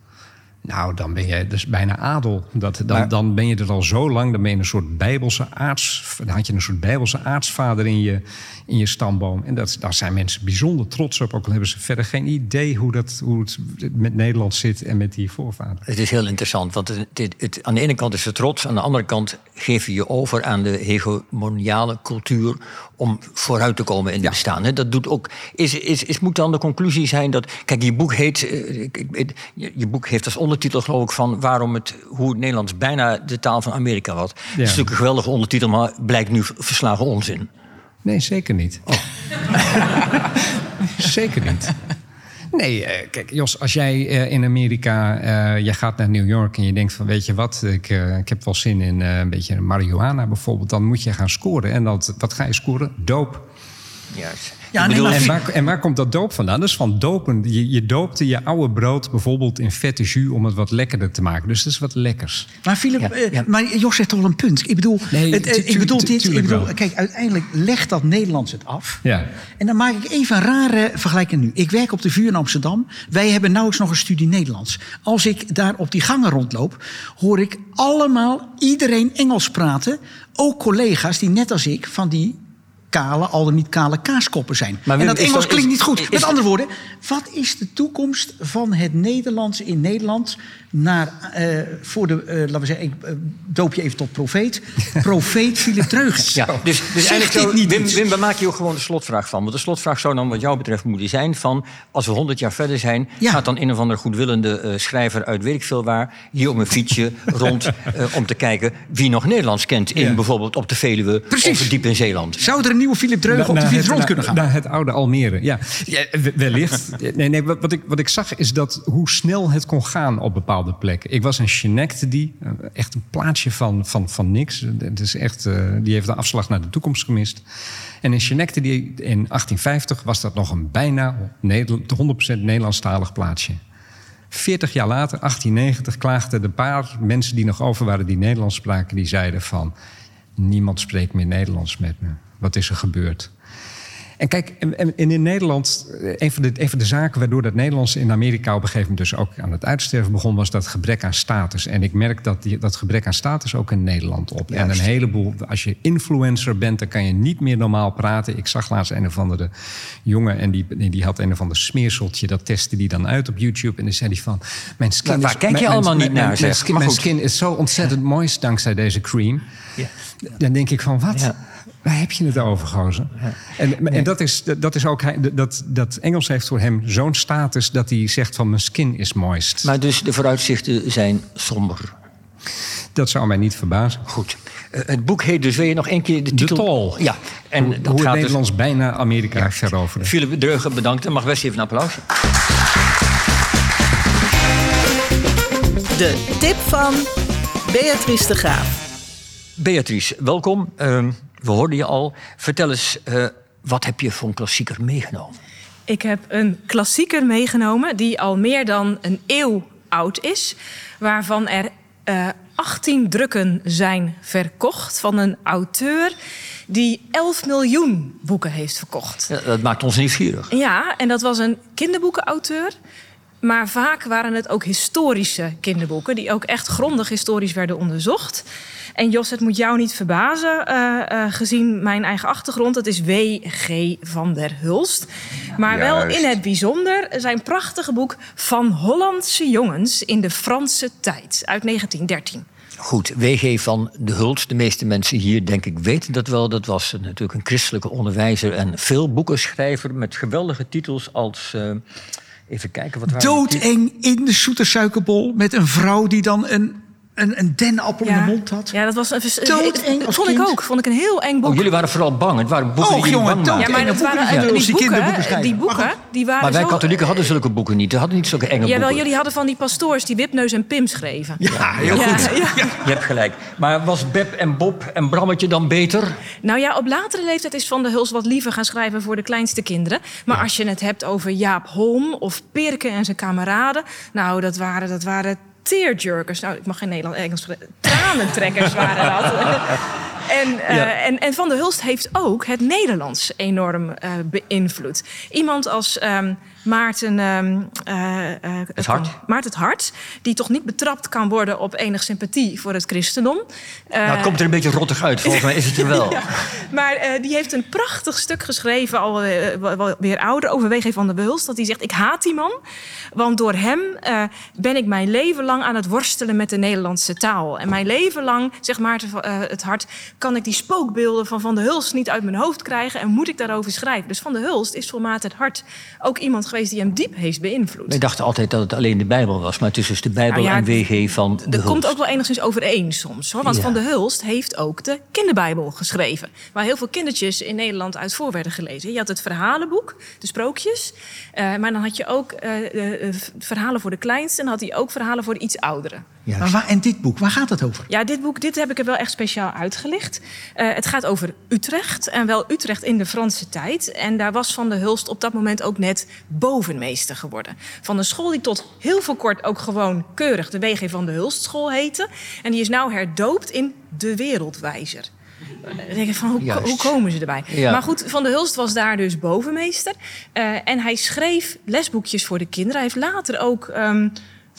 Nou, dan ben je dus bijna adel. Dat, dan, Maar- dan ben je er al zo lang. Dan ben je een soort bijbelse aarts. Dan had je een soort bijbelse aartsvader in je, in je stamboom. En dat, daar zijn mensen bijzonder trots op. Ook al hebben ze verder geen idee hoe, dat, hoe het met Nederland zit en met die voorvader. Het is heel interessant, want het, het, het- aan de ene kant is het trots... aan de andere kant geef je je over aan de hegemoniale cultuur... om vooruit te komen in het Ja. bestaan. hè. Dat doet ook, is, is, is, moet dan de conclusie zijn dat... Kijk, je boek, heet, eh, je, boek heeft als ondertitel geloof ik van... Waarom het, hoe het Nederlands bijna de taal van Amerika was. Dat is natuurlijk een geweldige ondertitel, maar blijkt nu verslagen onzin. Nee, zeker niet. zeker niet. Nee, eh, kijk, Jos, als jij eh, in Amerika, eh je gaat naar New York en je denkt van, weet je wat, ik, eh, ik heb wel zin in eh, een beetje marihuana bijvoorbeeld, dan moet je gaan scoren. En dat, wat ga je scoren? Doop. Juist. Ja, nee, maar- En waar, en waar komt dat doop vandaan? Dat is van dopen. Je, je doopte je oude brood bijvoorbeeld in vette jus om het wat lekkerder te maken. Dus dat is wat lekkers. Maar Philip, Ja, eh, ja. maar Jos zegt toch wel een punt. Ik bedoel, Nee, het, eh, ik bedoel dit. Ik bedoel, wel. kijk, uiteindelijk legt dat Nederlands het af. Ja. En dan maak ik even een rare vergelijking nu. Ik werk op de VU in Amsterdam. Wij hebben nauwelijks nog een studie Nederlands. Als ik daar op die gangen rondloop, hoor ik allemaal iedereen Engels praten. Ook collega's die net als ik van die kale, al dan niet kale kaaskoppen zijn. Maar en dat Engels dat- klinkt niet goed. Met andere woorden, wat is de toekomst van het Nederlands in Nederland naar, eh, voor de, eh, laten we zeggen, ik eh, doop je even tot profeet, profeet Philip Dreugens. Ja, dus, dus eigenlijk zou, niet Wim, we maken hier ook gewoon de slotvraag van. Want de slotvraag zou dan wat jou betreft moeten zijn van... als we 100 jaar verder zijn, Ja. gaat dan een of andere goedwillende eh, schrijver uit weet ik veel waar... hier op een fietsje rond eh, om te kijken wie nog Nederlands kent... in Ja. bijvoorbeeld op de Veluwe Precies. of diep in Zeeland. Zou er een nieuwe Philip Dreugen op de fiets rond kunnen gaan? Naar het oude Almere, ja. ja we- wellicht. Nee, nee, wat ik, wat ik zag is dat hoe snel het kon gaan op bepaalde plekken. Ik was in Schenectady, eh, echt een plaatsje van, van, van niks. Het is echt, eh, die heeft de afslag naar de toekomst gemist. En in Schenectady in 1850 was dat nog een bijna Nederland, 100% Nederlandstalig plaatsje. 40 jaar later, 1890, klaagden de paar mensen die nog over waren die Nederlands spraken, die zeiden van niemand spreekt meer Nederlands met me. Wat is er gebeurd? En kijk, en, in Nederland, eh, een van, de, een van de zaken waardoor dat Nederlands in Amerika op een gegeven moment dus ook aan het uitsterven begon, was dat gebrek aan status. En ik merk dat die, dat gebrek aan status ook in Nederland op. En een heleboel, als je influencer bent, dan kan je niet meer normaal praten. Ik zag laatst een of andere jongen en die, die had een of ander smeerseltje. Dat testte die dan uit op YouTube. En dan zei hij van, mijn skin Waar- waar is... kijk je mijn- allemaal mijn- niet naar, mijn-? Mijn skin, is zo ontzettend moist dankzij deze cream. Dan denk ik van, wat? Ja. Waar heb je het over, gozer? En, en dat, is, dat is ook... hij- Dat, dat Engels heeft voor hem zo'n status... dat hij zegt van mijn skin is moist. Maar dus de vooruitzichten zijn somber. Dat zou mij niet verbazen. Goed. Eh, het boek heet dus, wil je nog één keer de titel? Tol. Ja. En Hoe, dat hoe het gaat dus... Nederlands bijna Amerika veroverde. Philip Dreugen, bedankt. En mag best even een applausje. De tip van Beatrice de Graaf. Beatrice, welkom. Ehm, we hoorden je al. Vertel eens, eh, wat heb je voor een klassieker meegenomen? Ik heb een klassieker meegenomen die al meer dan een eeuw oud is. Waarvan er eh 18 drukken zijn verkocht van een auteur die 11 miljoen boeken heeft verkocht. Ja, dat maakt ons nieuwsgierig. Ja, en dat was een kinderboekenauteur. Maar vaak waren het ook historische kinderboeken... die ook echt grondig historisch werden onderzocht. En Jos, het moet jou niet verbazen, eh, eh, gezien mijn eigen achtergrond. Het is W.G. van der Hulst. Maar wel in het bijzonder zijn prachtige boek... Van Hollandse jongens in de Franse tijd uit 1913. Goed, WG van de Hult. De meeste mensen hier, denk ik, weten dat wel. Dat was natuurlijk een christelijke onderwijzer en veel boekenschrijver... met geweldige titels als... eh, even kijken, wat? Doodeng in de zoete suikerbol met een vrouw die dan een, een, een dennenappel in de mond had. Ja, dat was een... Doodeng Dat vond ik ook. Vond ik een heel eng boek. Oh, jullie waren vooral bang. Het waren boeken die jongen, bang dood- Ja, maakten. maar boeken waren, die die, boeken, die boeken, die waren Maar wij zo... katholieken hadden zulke boeken niet. We hadden niet zulke enge Jawel, boeken. jullie hadden van die pastoors die Wipneus en Pim schreven. Ja, heel Ja, goed. ja. Je hebt gelijk. Maar was Beb en Bob en Brammetje dan beter? Nou ja, op latere leeftijd is Van der Huls wat liever gaan schrijven voor de kleinste kinderen. Maar als je het hebt over Jaap Holm of Pirke en zijn kameraden... nou, dat waren, dat waren tearjerkers. Nou, ik mag geen Nederlands Engels spreken. Tranentrekkers waren dat. En, eh, Ja. en, en Van der Hulst heeft ook het Nederlands enorm eh, beïnvloed. Iemand als ehm, Maarten, ehm, eh, eh, Het Hart. Maarten het Hart, die toch niet betrapt kan worden op enig sympathie voor het christendom. nou, het Eh, komt er een beetje rottig uit. Volgens mij is het er wel. ja, maar eh, die heeft een prachtig stuk geschreven, al eh, weer ouder, over W.G. van der Behulst. Dat hij zegt, ik haat die man, want door hem eh, ben ik mijn leven lang aan het worstelen met de Nederlandse taal. En mijn leven lang, zegt Maarten eh, het hart, kan ik die spookbeelden van Van der Hulst niet uit mijn hoofd krijgen en moet ik daarover schrijven. Dus Van der Hulst is voor Maarten het hart ook iemand geweest die hem diep heeft beïnvloed. Wij dachten altijd dat het alleen de Bijbel was. Maar het is dus de Bijbel Nou ja, en WG van de Er Hulst. komt ook wel enigszins overeen soms. Hoor. Want Ja. Van der Hulst heeft ook de kinderbijbel geschreven. Waar heel veel kindertjes in Nederland uit voor werden gelezen. Je had het verhalenboek, de sprookjes. eh, maar dan had je ook eh, eh, verhalen voor de kleinste. En dan had hij ook verhalen voor de iets ouderen. Juist. Maar waar, en dit boek, waar gaat het over? Ja, dit boek dit heb ik er wel echt speciaal uitgelicht. Eh, het gaat over Utrecht en wel Utrecht in de Franse tijd. En daar was Van der Hulst op dat moment ook net bovenmeester geworden. Van een school die tot heel veel kort ook gewoon keurig de WG van der Hulst school heette. En die is nou herdoopt in de Wereldwijzer. Dan denk ik van, hoe, hoe komen ze erbij? Ja. Maar goed, Van der Hulst was daar dus bovenmeester. Eh, en hij schreef lesboekjes voor de kinderen. Hij heeft later ook, ehm,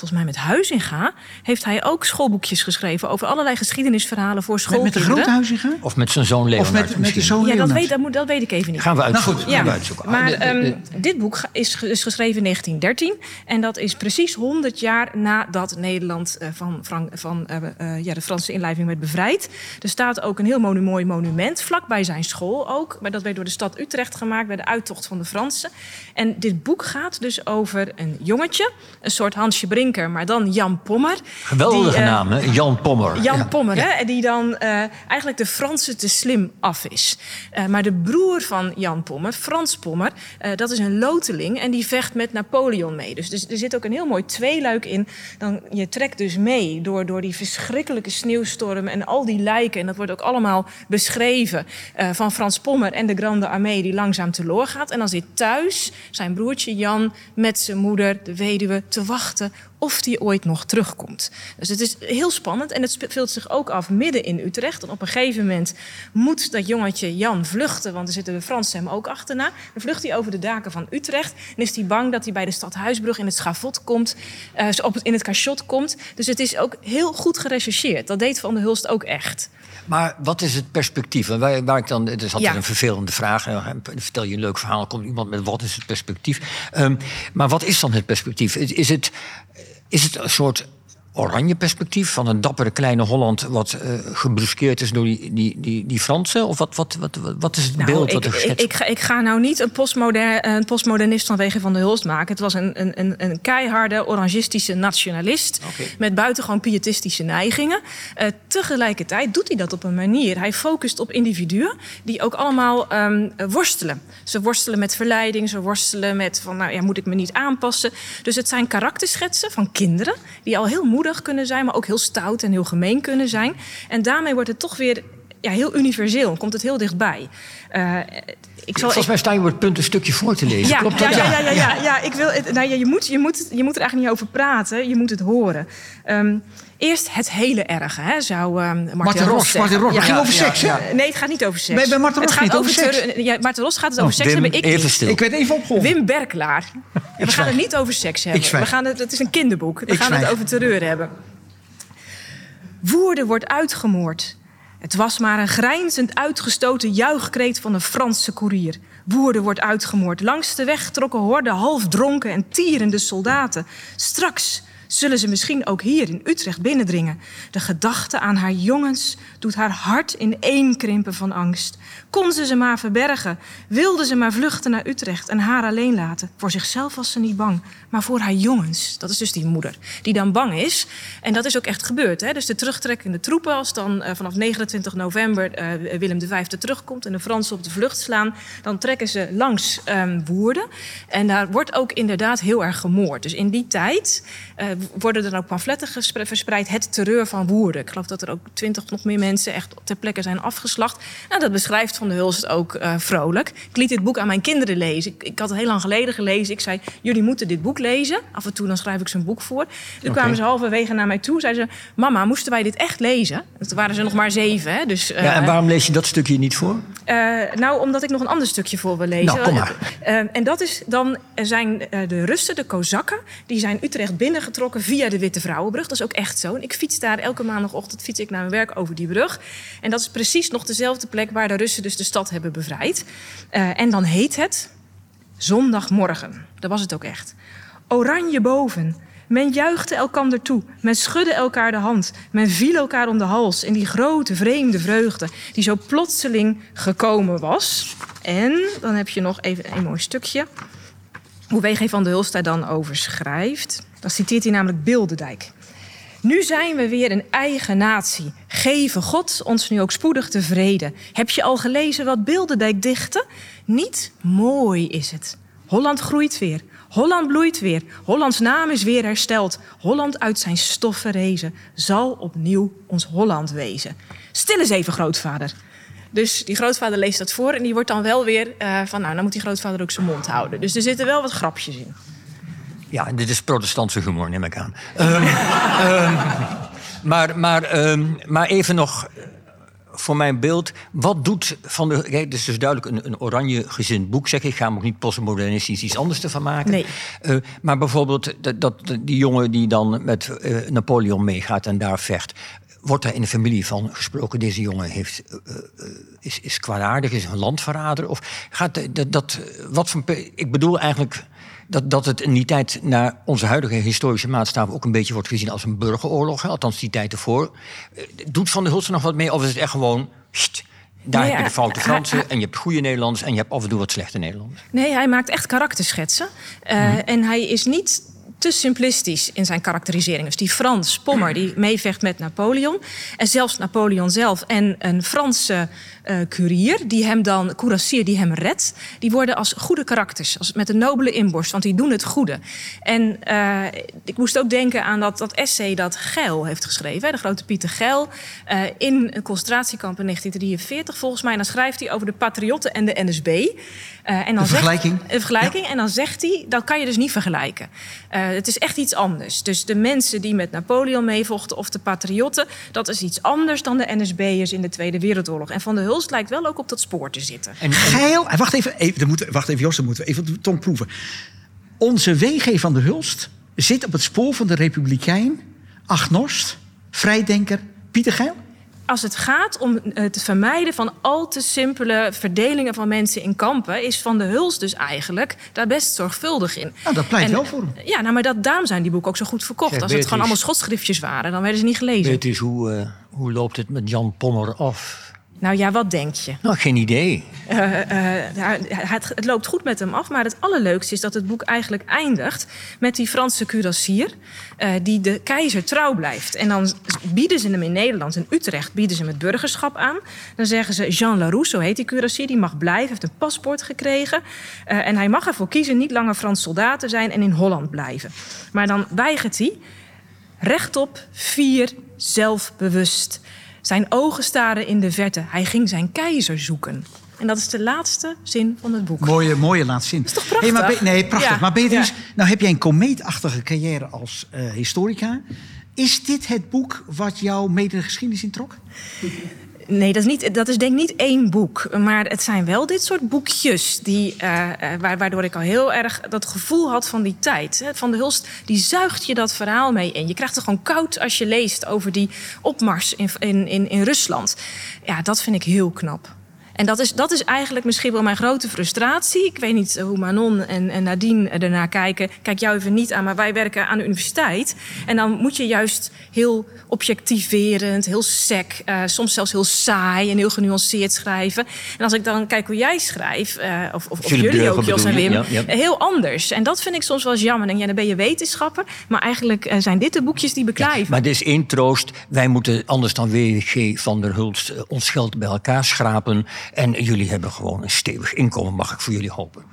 volgens mij met Huizinga... heeft hij ook schoolboekjes geschreven... over allerlei geschiedenisverhalen voor Met, met de grote huizinga? Of met zijn zoon Leonard Of met, met de misschien. zoon Ja, dat weet, dat, moet, dat weet ik even niet. Gaan we uitzoeken. Nou goed, Gaan we Ja, uitzoeken. maar de- ehm, dit boek is, ge- is geschreven in 1913. En dat is precies 100 jaar nadat Nederland eh, van, Frank, van eh, eh, ja, de Franse inlijving werd bevrijd. Er staat ook een heel monu- mooi monument, vlak bij zijn school ook. Maar dat werd door de stad Utrecht gemaakt bij de uittocht van de Fransen. En dit boek gaat dus over een jongetje, een soort Hansje Maar dan Jan Pommer. Geweldige die, eh, naam, hè? Jan Pommer. Jan Ja. Pommer, hè? en Die dan eh, eigenlijk de Franse te slim af is. Eh, maar de broer van Jan Pommer, Frans Pommer, eh, dat is een loteling en die vecht met Napoleon mee. Dus, dus er zit ook een heel mooi tweeluik in. Dan, je trekt dus mee door, door die verschrikkelijke sneeuwstormen en al die lijken. En dat wordt ook allemaal beschreven eh, van Frans Pommer en de Grande Armee die langzaam teloor gaat. En dan zit thuis zijn broertje Jan met zijn moeder, de weduwe, te wachten of die ooit nog terugkomt. Dus het is heel spannend en het speelt zich ook af midden in Utrecht. En op een gegeven moment moet dat jongetje Jan vluchten, want er zitten de Fransen hem ook achterna. Dan vlucht hij over de daken van Utrecht en is hij bang dat hij bij de stad Huisbrug in het schavot komt, eh, in het cachot komt. Dus het is ook heel goed gerechercheerd. Dat deed Van der Hulst ook echt. Maar wat is het perspectief? En waar, waar ik dan, het is altijd Ja. een vervelende vraag. Eh, Vertel je een leuk verhaal, komt iemand met wat is het perspectief? Ehm, maar wat is dan het perspectief? Is- Is het, is het een soort oranje perspectief van een dappere kleine Holland... wat eh gebruskeerd is door die, die, die, die Fransen? Of wat, wat, wat, wat, is het beeld Nou, wat ik, er ik, geschetst ik, ga, ik ga nou niet een, postmoder, een postmodernist van Wegen van de Hulst maken. Het was een, een, een, een keiharde orangistische nationalist. Oké. Met buitengewoon pietistische neigingen. Eh, tegelijkertijd doet hij dat op een manier. Hij focust op individuen die ook allemaal ehm, worstelen. Ze worstelen met verleiding. Ze worstelen met van, nou ja, moet ik me niet aanpassen? Dus het zijn karakterschetsen van kinderen. Die al heel moedig kunnen zijn, maar ook heel stout en heel gemeen kunnen zijn. En daarmee wordt het toch weer ja, heel universeel. Komt het heel dichtbij. Eh, ik zal, Volgens mij sta je op het punt een stukje voor te lezen. ja, Klopt ja, dat? ja, ja, ja, ja, ja. Ik wil, het- nou, ja, je, moet, je, moet, je moet er eigenlijk niet over praten. Je moet het horen. Ehm, eerst het hele erge, hè, zou ehm Martin, Martin Ros, zeggen. Martin Ros. Het ging over seks, hè? Nee, het gaat niet over seks. Bij- bij Martin het Ros gaat niet, over seks. terreur- Ja, Martin Ros gaat het over Oh, seks Wim, hebben. Ik even niet. stil. Ik werd even opgeholpen. Wim Berklaar. We gaan het niet over seks hebben. We gaan het, het is een kinderboek. We Ik gaan het over terreur hebben. Woerden wordt uitgemoord. Het was maar een grijnzend uitgestoten juichkreet van een Franse koerier. Woerden wordt uitgemoord. Langs de weg trokken horden halfdronken en tierende soldaten. Straks zullen ze misschien ook hier in Utrecht binnendringen. De gedachte aan haar jongens doet haar hart ineenkrimpen van angst. Kon ze ze maar verbergen, wilde ze maar vluchten naar Utrecht en haar alleen laten. Voor zichzelf was ze niet bang, maar voor haar jongens. Dat is dus die moeder, die dan bang is. En dat is ook echt gebeurd. Hè? Dus de terugtrekkende troepen, als dan eh, vanaf 29 november eh, Willem V terugkomt en de Fransen op de vlucht slaan, dan trekken ze langs ehm, Woerden. En daar wordt ook inderdaad heel erg gemoord. Dus in die tijd eh, worden er ook pamfletten verspreid, het terreur van Woerden. Ik geloof dat er ook twintig nog meer mensen echt ter plekke zijn afgeslacht. Nou, dat beschrijft Van de Hulst ook eh, vrolijk. Ik liet dit boek aan mijn kinderen lezen. Ik, ik had het heel lang geleden gelezen. Ik zei, jullie moeten dit boek lezen. Af en toe dan schrijf ik ze een boek voor. Toen kwamen ze halverwege naar mij toe. Zeiden ze, mama, moesten wij dit echt lezen? En Toen waren ze nog maar zeven. Hè? Dus, eh, Ja, en waarom lees je dat stukje niet voor? eh, nou, omdat ik nog een ander stukje voor wil lezen. Nou, kom maar. Eh, en dat is dan er zijn eh, de Russen, de Kozakken, die zijn Utrecht binnengetrokken via de Witte Vrouwenbrug. Dat is ook echt zo. En ik fiets daar elke maandagochtend fiets ik naar mijn werk over die brug. En dat is precies nog dezelfde plek waar de Russen dus de stad hebben bevrijd. Eh, en dan heet het Zondagmorgen. Dat was het ook echt. Oranje boven. Men juichte elkander toe. Men schudde elkaar de hand. Men viel elkaar om de hals in die grote vreemde vreugde die zo plotseling gekomen was. En dan heb je nog even een mooi stukje. Hoe W.G. van de Hulst daar dan over schrijft. Dan citeert hij namelijk Bilderdijk. Nu zijn we weer een eigen natie. Geven God ons nu ook spoedig tevreden. Heb je al gelezen wat Bilderdijk dichtte? Niet mooi is het. Holland groeit weer. Holland bloeit weer. Hollands naam is weer hersteld. Holland uit zijn stof verrezen. Zal opnieuw ons Holland wezen. Stil eens even, grootvader. Dus die grootvader leest dat voor en die wordt dan wel weer uh, van... nou, dan moet die grootvader ook zijn mond houden. Dus er zitten wel wat grapjes in. Ja, dit is protestantse humor, neem ik aan. um, um, maar, maar, um, maar even nog voor mijn beeld. Wat doet van de. Kijk, het is dus duidelijk een, een oranje gezind boek. Zeg ik ga hem ook niet postmodernistisch iets anders ervan maken. Nee. Uh, maar bijvoorbeeld dat, dat, die jongen die dan met uh, Napoleon meegaat en daar vecht. Wordt daar in de familie van gesproken? Deze jongen heeft, uh, is, is kwaadaardig, is een landverrader? Of gaat dat, dat. Wat van. Ik bedoel eigenlijk dat, dat het in die tijd naar onze huidige historische maatstaven ook een beetje wordt gezien als een burgeroorlog. Althans, die tijd ervoor. Doet Van der Hulst nog wat mee? Of is het echt gewoon. Sst, daar Nee, heb je de foute Fransen en je hebt goede Nederlands en je hebt af en toe wat slechte Nederlands. Nee, hij maakt echt karakterschetsen. Eh, En hij is niet te simplistisch in zijn karakterisering. Dus die Frans Pommer die meevecht met Napoleon. En zelfs Napoleon zelf en een Franse courier, die hem dan, courassier die hem redt, die worden als goede karakters, als, met een nobele inborst, want die doen het goede. En eh, ik moest ook denken aan dat, dat essay dat Geil heeft geschreven, hè, de grote Pieter Geil, eh, in een concentratiekamp in 1943 volgens mij. Dan schrijft hij over de patriotten en de NSB. Eh, en dan Een zegt- vergelijking? vergelijking. En dan zegt hij, dat kan je dus niet vergelijken. Eh, het is echt iets anders. Dus de mensen die met Napoleon meevochten of de patriotten... dat is iets anders dan de NSB'ers in de Tweede Wereldoorlog. En Van der Hulst lijkt wel ook op dat spoor te zitten. En, Geil. en Wacht even, even, dan moeten- wacht even, Jos, dan moeten we even de tong proeven. Onze WG van de Hulst zit op het spoor van de Republikein, Agnost, Vrijdenker, Pieter Geil. Als het gaat om het vermijden van al te simpele verdelingen van mensen in kampen... is Van der Hulst dus eigenlijk daar best zorgvuldig in. Nou, dat pleit En- wel voor hem. Ja, nou, maar dat, daarom zijn die boeken ook zo goed verkocht. Zeg, Als het gewoon allemaal schotschriftjes waren, dan werden ze niet gelezen. weet u eens hoe, eh, hoe loopt het met Jan Pommer af? Nou ja, wat denk je? Nou, geen idee. Eh, eh, hij- het, het loopt goed met hem af, maar het allerleukste is dat het boek eigenlijk eindigt met die Franse curassier eh, die de keizer trouw blijft. En dan bieden ze hem in Nederland, in Utrecht, bieden ze hem het burgerschap aan. Dan zeggen ze Jean Larousse, zo heet die curassier, die mag blijven, heeft een paspoort gekregen. En hij mag ervoor kiezen niet langer Frans soldaat te zijn en in Holland blijven. Maar dan weigert hij rechtop, fier, zelfbewust. Zijn ogen staren in de verte. Hij ging zijn keizer zoeken. En dat is de laatste zin van het boek. Mooie, mooie laatste zin. is toch prachtig? maar nee, prachtig. Ja, Maar Beatrice, ja. nou heb jij een komeetachtige carrière als eh, historica. Is dit het boek wat jou mede de geschiedenis introk? Nee, dat is, niet, dat is denk ik niet één boek. Maar het zijn wel dit soort boekjes... Die, eh, eh, wa- waardoor ik al heel erg dat gevoel had van die tijd. Van de Hulst, die zuigt je dat verhaal mee in. Je krijgt er gewoon koud als je leest over die opmars in, in, in, in Rusland. Ja, dat vind ik heel knap. En dat is, dat is eigenlijk misschien wel mijn grote frustratie. Ik weet niet hoe Manon en, en Nadine ernaar kijken. Kijk jou even niet aan, maar wij werken aan de universiteit. En dan moet je juist heel objectiverend, heel sec, eh, soms zelfs heel saai en heel genuanceerd schrijven. En als ik dan kijk hoe jij schrijft, eh, of, of, of jullie ook, Jos en? Wim, Ja, ja. eh, heel anders. En dat vind ik soms wel eens jammer. Je, ja, dan ben je wetenschapper, maar eigenlijk zijn dit de boekjes die beklijven. Maar er is één troost. Wij moeten anders dan WG van der Hulst ons geld bij elkaar schrapen. En jullie hebben gewoon een stevig inkomen, mag ik voor jullie hopen.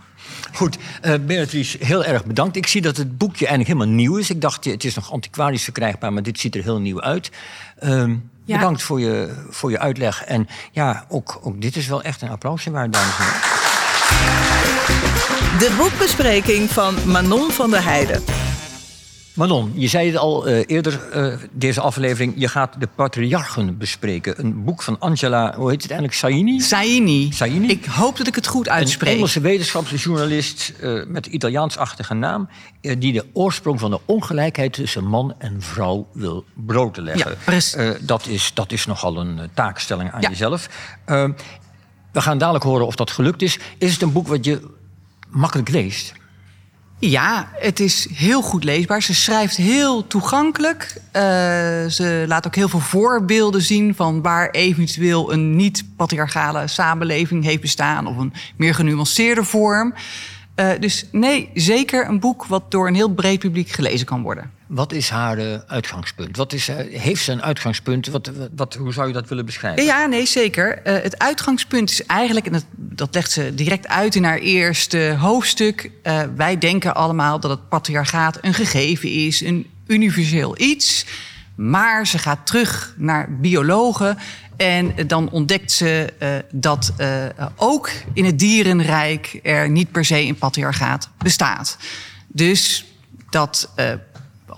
Goed, eh Beatrice, heel erg bedankt. Ik zie dat het boekje eigenlijk helemaal nieuw is. Ik dacht, het is nog antiquarisch verkrijgbaar, maar dit ziet er heel nieuw uit. Ehm, Ja. Bedankt voor je, voor je uitleg. En ja, ook, ook dit is wel echt een applausje waard, dames en heren. De boekbespreking van Manon van der Heijden. Manon, je zei het al eh, eerder, eh, deze aflevering. Je gaat de patriarchen bespreken. Een boek van Angela, hoe heet het eigenlijk, Saini? Saini. Saini? Ik hoop dat ik het goed Een uitspreek. Engelse wetenschapsjournalist eh, met Italiaans-achtige naam... die de oorsprong van de ongelijkheid tussen man en vrouw wil broodleggen. Ja, dat, is, dat is nogal een taakstelling aan Ja. jezelf. Eh, we gaan dadelijk horen of dat gelukt is. Is het een boek wat je makkelijk leest? Ja, het is heel goed leesbaar. Ze schrijft heel toegankelijk. Eh, ze laat ook heel veel voorbeelden zien van waar eventueel een niet-patriarchale samenleving heeft bestaan of een meer genuanceerde vorm. Eh, dus nee, zeker een boek wat door een heel breed publiek gelezen kan worden. Wat is haar eh, uitgangspunt? Wat is, eh, heeft ze een uitgangspunt? Wat, wat, hoe zou je dat willen beschrijven? Ja, nee, zeker. Het uitgangspunt is eigenlijk, en dat, dat legt ze direct uit in haar eerste hoofdstuk. wij denken allemaal dat het patriarchaat een gegeven is, een universeel iets. Maar ze gaat terug naar biologen. En dan ontdekt ze eh, dat eh, ook in het dierenrijk er niet per se een patriarchaat bestaat. Dus dat eh,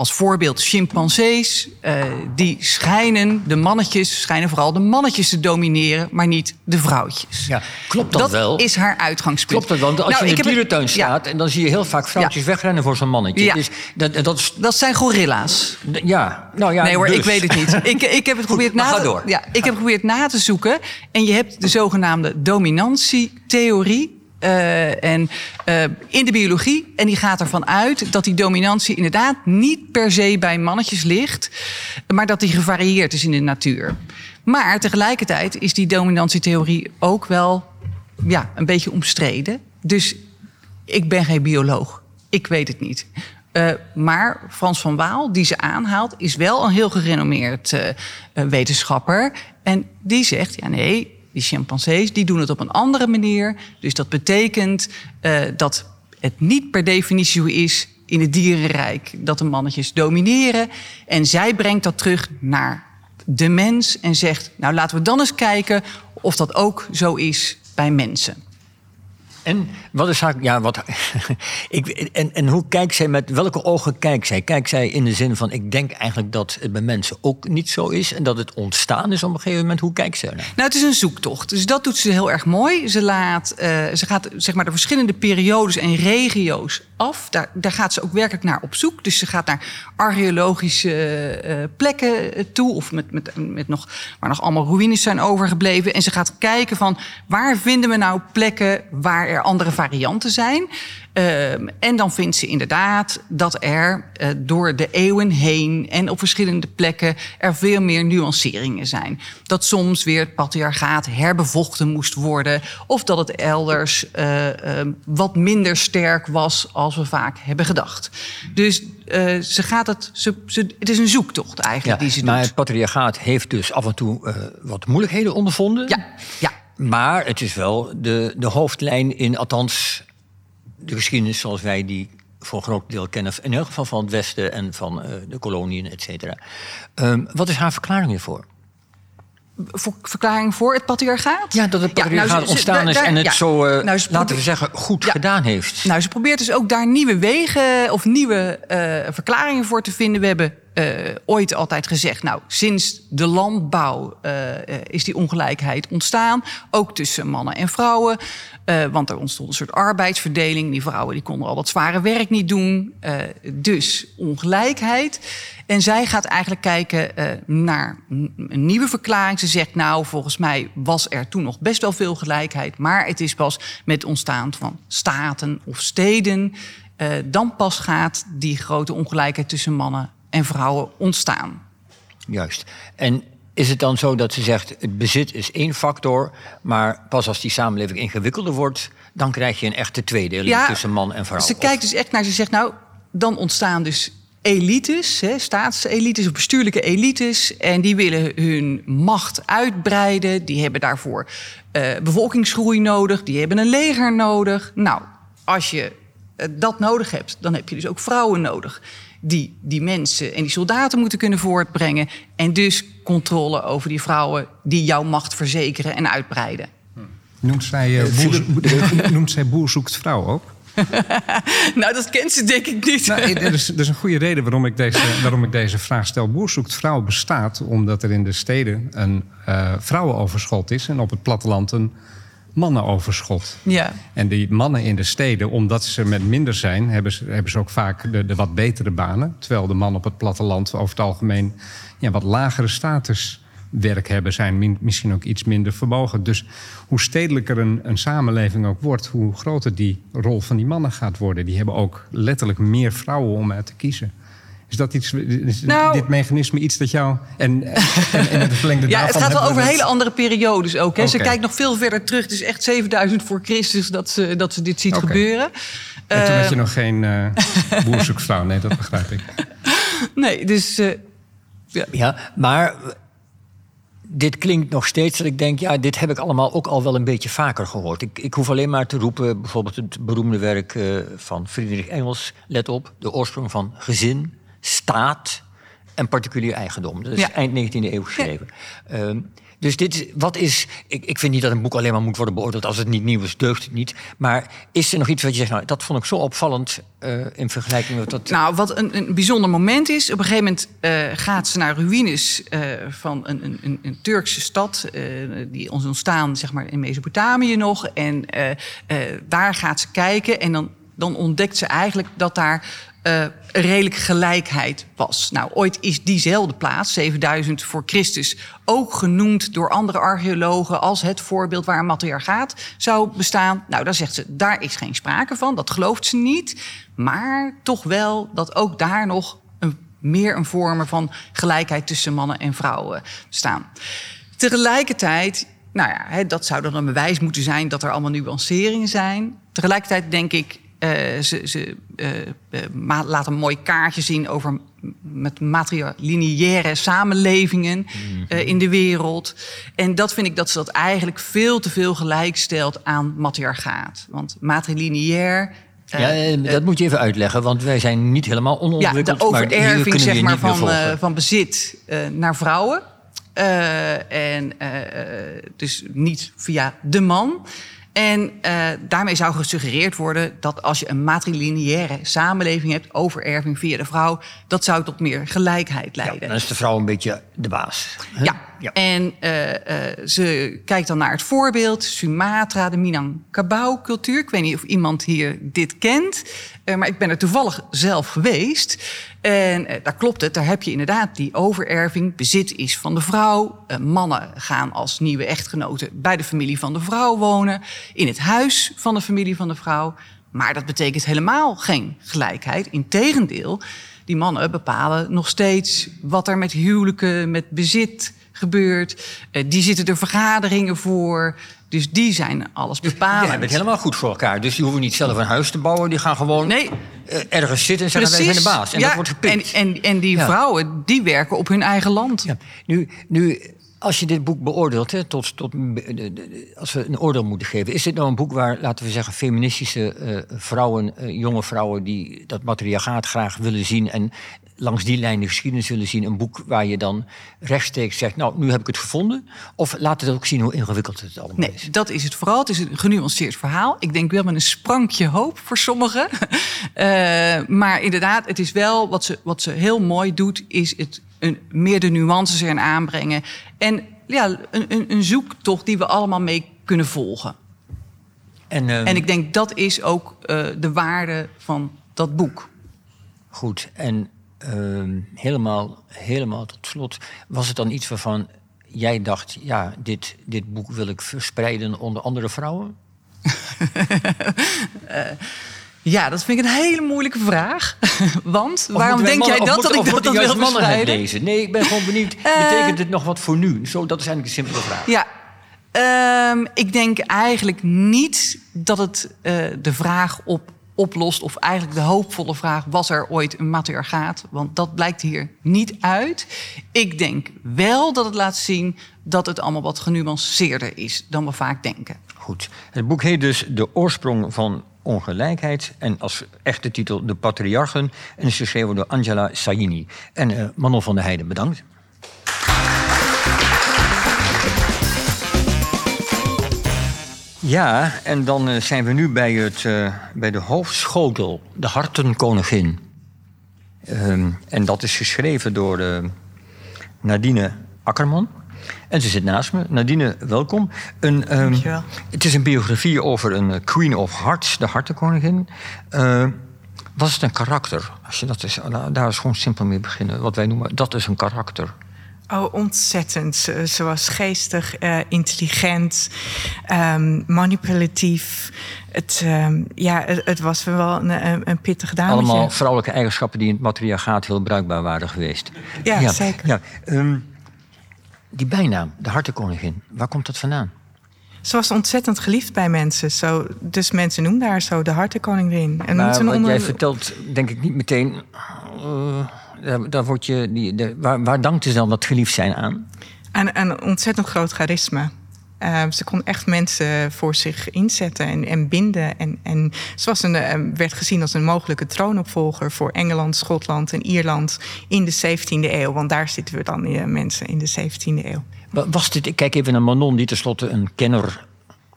als voorbeeld chimpansees, eh, die schijnen, de mannetjes, schijnen vooral de mannetjes te domineren, maar niet de vrouwtjes. Ja, klopt dat, wel? is haar uitgangspunt. Klopt dat wel? Want als Nou, je in de het- dierentuin ja, staat... en dan zie je heel vaak vrouwtjes wegrennen voor zo'n mannetje. Ja. Dus dat, dat is... dat zijn gorilla's. Ja, nou ja, nee hoor, dus. ik weet het niet. Ik, ik heb het geprobeerd na te, door. Ja, ik heb geprobeerd na te zoeken. En je hebt de zogenaamde dominantietheorie. Eh, en eh, in de biologie. En die gaat ervan uit dat die dominantie inderdaad niet per se bij mannetjes ligt, maar dat die gevarieerd is in de natuur. Maar tegelijkertijd is die dominantietheorie ook wel ja, een beetje omstreden. Dus ik ben geen bioloog. Ik weet het niet. Eh, maar Frans van Waal, die ze aanhaalt, is wel een heel gerenommeerd wetenschapper. En die zegt, ja nee, die chimpansees die doen het op een andere manier. Dus dat betekent eh, dat het niet per definitie is in het dierenrijk dat de mannetjes domineren. En zij brengt dat terug naar de mens en zegt, nou laten we dan eens kijken of dat ook zo is bij mensen. En wat is haar... Ja, wat, ik, en, en hoe kijkt zij met... Welke ogen kijkt zij? Kijkt zij in de zin van... Ik denk eigenlijk dat het bij mensen ook niet zo is... en dat het ontstaan is op een gegeven moment. Hoe kijkt zij naar? Nou, het is een zoektocht. Dus dat doet ze heel erg mooi. Ze, laat, eh, ze gaat zeg maar, de verschillende periodes en regio's af. Daar, daar gaat ze ook werkelijk naar op zoek. Dus ze gaat naar archeologische eh, plekken eh, toe. Of met, met, met nog, waar nog allemaal ruïnes zijn overgebleven. En ze gaat kijken van waar vinden we nou plekken waar er andere varianten zijn. Ehm, en dan vindt ze inderdaad dat er eh, door de eeuwen heen en op verschillende plekken er veel meer nuanceringen zijn. Dat soms weer het patriarchaat herbevochten moest worden, of dat het elders eh, ehm, wat minder sterk was als we vaak hebben gedacht. Dus eh, ze gaat het, ze, ze, het is een zoektocht eigenlijk die ze maar doet. het patriarchaat heeft dus af en toe wat moeilijkheden ondervonden. Ja, ja. Maar het is wel de, de hoofdlijn in, althans, de geschiedenis zoals wij die voor een groot deel kennen. In elk geval van het Westen en van eh, de koloniën, et cetera. Ehm, wat is haar verklaring hiervoor? Voor, verklaring voor het patriarchaat? Ja, dat het Ja, nou, patriarchaat ze- ontstaan is daar- en het ja. zo, eh, Nou, laten we zeggen, goed Ja. gedaan heeft. Nou, ze probeert dus ook daar nieuwe wegen of nieuwe eh, verklaringen voor te vinden. We hebben eh, ooit altijd gezegd, nou, sinds de landbouw eh, eh, is die ongelijkheid ontstaan. Ook tussen mannen en vrouwen. Want er ontstond een soort arbeidsverdeling. Die vrouwen die konden al dat zware werk niet doen. Dus ongelijkheid. En zij gaat eigenlijk kijken naar een nieuwe verklaring. Ze zegt, nou, volgens mij was er toen nog best wel veel gelijkheid. Maar het is pas met ontstaan van staten of steden. dan pas gaat die grote ongelijkheid tussen mannen en vrouwen ontstaan. Juist. En is het dan zo dat ze zegt, het bezit is één factor... maar pas als die samenleving ingewikkelder wordt... dan krijg je een echte tweedeling tussen man en vrouw? Ze kijkt dus echt naar, ze zegt nou, dan ontstaan dus elites, hè, staatselites of bestuurlijke elites. En die willen hun macht uitbreiden. Die hebben daarvoor eh, bevolkingsgroei nodig. Die hebben een leger nodig. Nou, als je eh, dat nodig hebt, dan heb je dus ook vrouwen nodig. Die die mensen en die soldaten moeten kunnen voortbrengen. En dus controle over die vrouwen die jouw macht verzekeren en uitbreiden. Noemt zij, eh, boer, noemt zij boer zoekt vrouw ook? Nou, dat kent ze denk ik niet. Nou, er, is, er is een goede reden waarom ik, deze, waarom ik deze vraag stel. Boer zoekt vrouw bestaat omdat er in de steden een eh, vrouwenoverschot is... en op het platteland een mannenoverschot. Ja. En die mannen in de steden, omdat ze met minder zijn... hebben ze, hebben ze ook vaak de, de wat betere banen. Terwijl de mannen op het platteland over het algemeen... Ja, wat lagere statuswerk hebben, zijn misschien ook iets minder vermogen. Dus hoe stedelijker een, een samenleving ook wordt... hoe groter die rol van die mannen gaat worden. Die hebben ook letterlijk meer vrouwen om uit te kiezen. Is dat iets, is Nou- dit mechanisme iets dat jou... En, en, en het verlengde Ja, het gaat wel over het- hele andere periodes ook. Hè. Ze kijkt nog veel verder terug. Het is echt 7000 voor Christus dat ze, dat ze dit ziet gebeuren. En toen Eh, had je nog geen uh, boerzoeksvrouw. Nee, dat begrijp ik. Nee, dus... eh, Ja, maar dit klinkt nog steeds dat ik denk, ja, dit heb ik allemaal ook al wel een beetje vaker gehoord. Ik, ik hoef alleen maar te roepen, bijvoorbeeld het beroemde werk eh, van Friedrich Engels, let op, de oorsprong van gezin, staat en particulier eigendom. Dat is Ja. eind 19e eeuw geschreven. Ehm, dus dit is, wat is, ik, ik vind niet dat een boek alleen maar moet worden beoordeeld als het niet nieuw is, deugt het niet. Maar is er nog iets wat je zegt, nou, dat vond ik zo opvallend eh, in vergelijking met dat. Nou, wat een, een bijzonder moment is. Op een gegeven moment eh, gaat ze naar ruïnes eh, van een, een, een, een Turkse stad. die ons ontstaan zeg maar, in Mesopotamië nog. En daar gaat ze kijken. En dan, dan ontdekt ze eigenlijk dat daar. Eh, redelijk gelijkheid was. Nou, ooit is diezelfde plaats, 7000 voor Christus, ook genoemd door andere archeologen als het voorbeeld waar een matriarchaat zou bestaan. Nou, dan zegt ze, daar is geen sprake van, dat gelooft ze niet. Maar toch wel dat ook daar nog een, meer een vormen van gelijkheid tussen mannen en vrouwen bestaan. Tegelijkertijd, nou ja, hè, dat zou dan een bewijs moeten zijn dat er allemaal nuanceringen zijn. Tegelijkertijd denk ik, eh, ze, ze eh, eh, laat een mooi kaartje zien over met matrilineaire samenlevingen eh, in de wereld. En dat vind ik dat ze dat eigenlijk veel te veel gelijk stelt aan matriarchaat. Want matrilineair. ja, dat moet je even uitleggen, want wij zijn niet helemaal ja, onontwikkeld. de maar hier overerving zeg maar, van, van bezit naar vrouwen. En dus niet via de man. En eh, daarmee zou gesuggereerd worden dat als je een matrilineaire samenleving hebt, overerving via de vrouw, dat zou tot meer gelijkheid Ja, leiden. dan is de vrouw een beetje de baas. hè? Ja, en eh, eh, ze kijkt dan naar het voorbeeld Sumatra, de Minangkabau-cultuur. Ik weet niet of iemand hier dit kent, eh, maar ik ben er toevallig zelf geweest. En daar klopt het, daar heb je inderdaad die overerving. Bezit is van de vrouw. Mannen gaan als nieuwe echtgenoten bij de familie van de vrouw wonen. In het huis van de familie van de vrouw. Maar dat betekent helemaal geen gelijkheid. Integendeel, die mannen bepalen nog steeds wat er met huwelijken, met bezit gebeurt. Eh, die zitten er vergaderingen voor. Dus die zijn alles bepalend. hebben het helemaal goed voor elkaar. Dus die hoeven niet zelf een huis te bouwen. Die gaan gewoon Nee. eh, ergens zitten en zeggen wij zijn de baas. En ja, dat wordt gepikt. En, en, en die Ja. vrouwen, die werken op hun eigen land. Ja. Nu, nu, als je dit boek beoordeelt, hè, tot, tot, de- als we een oordeel moeten geven... is dit nou een boek waar, laten we zeggen, feministische eh, vrouwen... eh, jonge vrouwen die dat matriarchaat graag willen zien... en langs die lijn de geschiedenis willen zien... een boek waar je dan rechtstreeks zegt... nou, nu heb ik het gevonden. Of laat het ook zien hoe ingewikkeld het allemaal Nee, is. dat is het vooral. Het is een genuanceerd verhaal. Ik denk wel met een sprankje hoop voor sommigen. Eh, maar inderdaad, het is wel wat ze, wat ze heel mooi doet, is het een, meer de nuances erin aanbrengen. En ja, een, een, een zoektocht die we allemaal mee kunnen volgen. En, eh, En ik denk dat is ook eh, de waarde van dat boek. Goed, en ehm, helemaal, helemaal tot slot, was het dan iets waarvan jij dacht, ja, dit, dit boek wil ik verspreiden onder andere vrouwen? Ja, dat vind ik een hele moeilijke vraag. Want Of waarom denk jij dat, dat ik dat, wil verspreiden? lezen? Nee, ik ben gewoon benieuwd, Eh. betekent dit nog wat voor nu? Zo, dat is eigenlijk een simpele vraag. Ja, ehm, ik denk eigenlijk niet dat het eh, de vraag op, oplost... of eigenlijk de hoopvolle vraag, was er ooit een matriarchaat? Want dat blijkt hier niet uit. Ik denk wel dat het laat zien dat het allemaal wat genuanceerder is... dan we vaak denken. Goed, het boek heet dus De oorsprong van ongelijkheid. En als echte titel De Patriarchen. En is geschreven door Angela Saini. En eh, Manon van der Heijden, bedankt. Ja, en dan eh, zijn we nu bij, het, eh, bij de hoofdschotel, de hartenkoningin. Ehm, en dat is geschreven door eh, Nadine Akkerman. En ze zit naast me. Nadine, welkom. Een, ehm, Dankjewel. het is een biografie over een Queen of Hearts, de hartenkoningin. Eh, was het een karakter? Als je dat is, nou, daar is gewoon simpel mee beginnen. Wat wij noemen, dat is een karakter. Oh, ontzettend. Ze, ze was geestig, eh, intelligent, ehm, manipulatief. Het, ehm, ja, het, het was wel een, een, een pittig dametje. Allemaal vrouwelijke eigenschappen die in het matriarchaat heel bruikbaar waren geweest. Ja, zeker. Ja, ehm, die bijnaam, de hartenkoningin, waar komt dat vandaan? Ze was ontzettend geliefd bij mensen. Zo, dus mensen noemden haar zo de hartenkoningin. En Maar wat onder- jij vertelt, denk ik niet meteen... eh, daar, daar word je, die, de, waar, waar dankt ze dan dat geliefd zijn aan? aan een ontzettend groot charisma. Eh, ze kon echt mensen voor zich inzetten en, en binden. En, en ze was een, eh, werd gezien als een mogelijke troonopvolger voor Engeland, Schotland en Ierland in de 17e eeuw. Want daar zitten we dan eh, mensen in de 17e eeuw. Wa- Was dit, ik kijk even naar Manon, die tenslotte een kenner,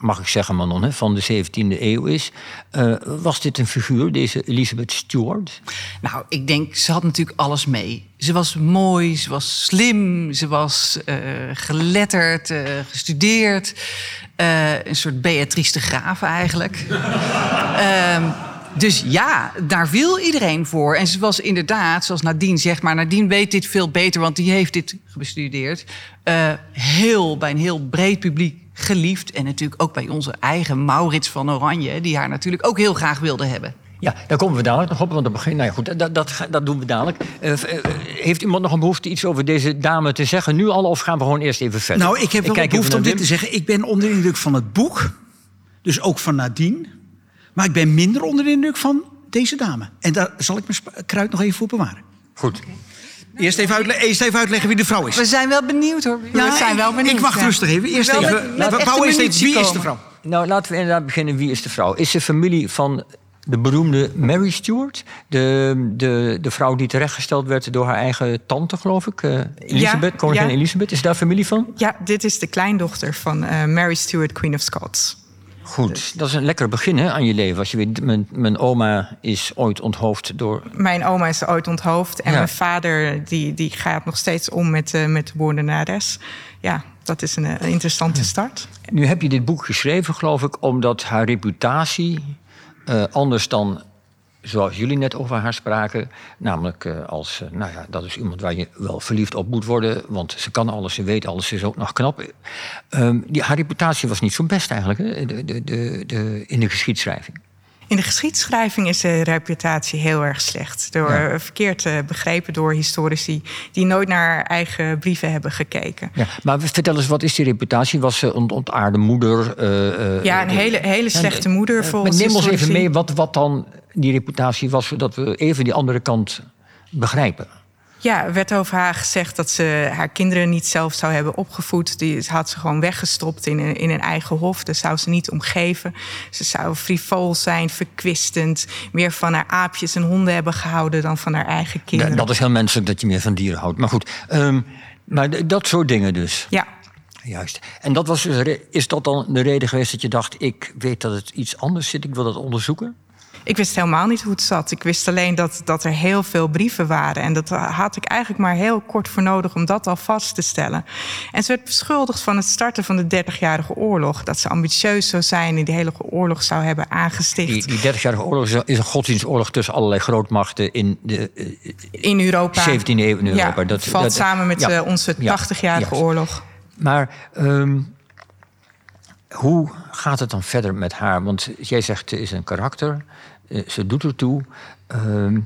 mag ik zeggen Manon, hè, van de 17e eeuw is. Eh, was dit een figuur, deze Elizabeth Stuart? Nou, ik denk, ze had natuurlijk alles mee. Ze was mooi, ze was slim, ze was eh, geletterd, eh, gestudeerd. Een soort Beatrice de Graaf eigenlijk. Ehm, dus ja, daar viel iedereen voor. En ze was inderdaad, zoals Nadine zegt... maar Nadine weet dit veel beter, want die heeft dit bestudeerd... eh, heel, bij een heel breed publiek geliefd. En natuurlijk ook bij onze eigen Maurits van Oranje... die haar natuurlijk ook heel graag wilde hebben. Ja, daar komen we dadelijk nog op, want dat begin, nou ja, goed, dat, dat, doen we dadelijk. Eh, eh, heeft iemand nog een behoefte iets over deze dame te zeggen? Nu al, of gaan we gewoon eerst even verder? Nou, ik heb wel behoefte om dit te zeggen. Ik ben onder de indruk van het boek. Dus ook van Nadine. Maar ik ben minder onder de indruk van deze dame. En daar zal ik mijn kruid nog even voor bewaren. Goed. Eerst even, uitle- eerst even uitleggen wie de vrouw is. We zijn wel benieuwd hoor. Ja, we zijn ik- wel benieuwd, Ik wacht ja. rustig even. Eerst Wel even. met- met Wie is de vrouw? Nou, laten we inderdaad beginnen. Wie is de vrouw? Is ze familie van de beroemde Mary Stuart? De, de, de vrouw die terechtgesteld werd door haar eigen tante, geloof ik. eh, Elizabeth, koningin ja. Elizabeth. Is daar familie van? Ja, dit is de kleindochter van eh, Mary Stuart, Queen of Scots. Goed, dat is een lekker begin hè, aan je leven. Als je weet, mijn, mijn oma is ooit onthoofd door... Mijn oma is ooit onthoofd. En Ja. mijn vader die, die gaat nog steeds om met, eh, met de moordenares. Ja, dat is een, een interessante start. Nu heb je dit boek geschreven, geloof ik, omdat haar reputatie... eh, anders dan zoals jullie net over haar spraken... namelijk eh, als, eh, nou ja, dat is iemand waar je wel verliefd op moet worden... want ze kan alles, ze weet alles, ze is ook nog knap. Ehm, die, haar reputatie was niet zo best eigenlijk hè, de, de, de, in de geschiedschrijving. In de geschiedschrijving is de reputatie heel erg slecht. Door, Ja. eh, verkeerd eh, begrepen door historici die nooit naar eigen brieven hebben gekeken. Ja, maar vertel eens, wat is die reputatie? Was ze een ontaarde moeder? eh, Ja, een hele, hele slechte moeder volgens Neem ons even mee wat, wat dan die reputatie was... zodat we even die andere kant begrijpen. Ja, er werd over haar gezegd dat ze haar kinderen niet zelf zou hebben opgevoed. Die had ze gewoon weggestopt in een, in een eigen hof. Daar zou ze niet omgeven. Ze zou frivol zijn, verkwistend. Meer van haar aapjes en honden hebben gehouden dan van haar eigen Ja, kinderen. dat is heel menselijk dat je meer van dieren houdt. Maar goed, ehm, maar dat soort dingen dus. Ja, Juist. En dat was dus, is dat dan de reden geweest dat je dacht... ik weet dat het iets anders zit, ik wil dat onderzoeken? Ik wist helemaal niet hoe het zat. Ik wist alleen dat, dat er heel veel brieven waren. En dat had ik eigenlijk maar heel kort voor nodig om dat al vast te stellen. En ze werd beschuldigd van het starten van de 30-jarige oorlog. Dat ze ambitieus zou zijn en die hele oorlog zou hebben aangesticht. Die, die 30-jarige oorlog is een- godsdienstoorlog... tussen allerlei grootmachten in de eh, in Europa. 17e eeuw in Europa. Ja, Dat- valt dat- samen met ja. eh, onze Ja, 80-jarige juist. oorlog. Maar ehm, hoe gaat het dan verder met haar? Want jij zegt, ze is een karakter, eh, ze doet ertoe. Ehm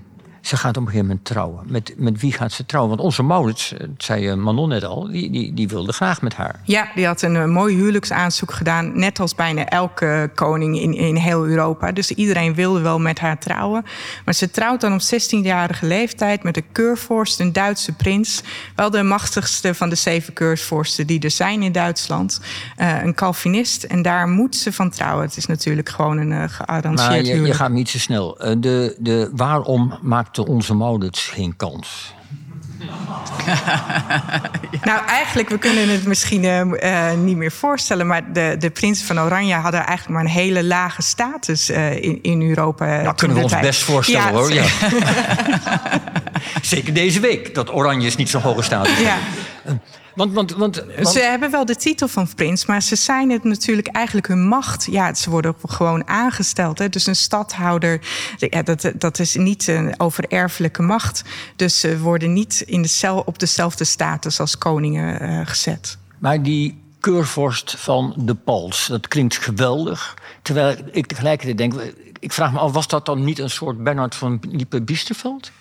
ze gaat op een gegeven moment trouwen. Met, met wie gaat ze trouwen? Want onze Maurits, eh, dat zei eh, Manon net al, die, die, die wilde graag met haar. Ja, die had een eh, mooi huwelijksaanzoek gedaan. Net als bijna elke koning in, in heel Europa. Dus iedereen wilde wel met haar trouwen. Maar ze trouwt dan op 16-jarige leeftijd met een keurvorst, een Duitse prins. Wel de machtigste van de zeven keursvorsten die er zijn in Duitsland. Eh, een Calvinist. En daar moet ze van trouwen. Het is natuurlijk gewoon een uh, gearrangeerd Maar je, je gaat niet te snel. Eh, de, de, waarom maakte onze Maurits geen kans? Nou, eigenlijk, we kunnen het misschien eh, eh, niet meer voorstellen... maar de, de prinsen van Oranje hadden eigenlijk maar een hele lage status eh, in, in Europa. Dat kunnen we ons best voorstellen hoor. Ja. Zeker deze week, dat Oranje is niet zo'n hoge status. Ja. Want, want, want, want- Ze hebben wel de titel van prins, maar ze zijn het natuurlijk eigenlijk hun macht. Ja, ze worden gewoon aangesteld. Hè. Dus een stadhouder, ja, dat, dat is niet een overerfelijke macht. Dus ze worden niet in decel, op dezelfde status als koningen eh, gezet. Maar die keurvorst van de Pals, dat klinkt geweldig. Terwijl ik tegelijkertijd denk, ik vraag me af, was dat dan niet een soort Bernard van Liepe Biesterveld?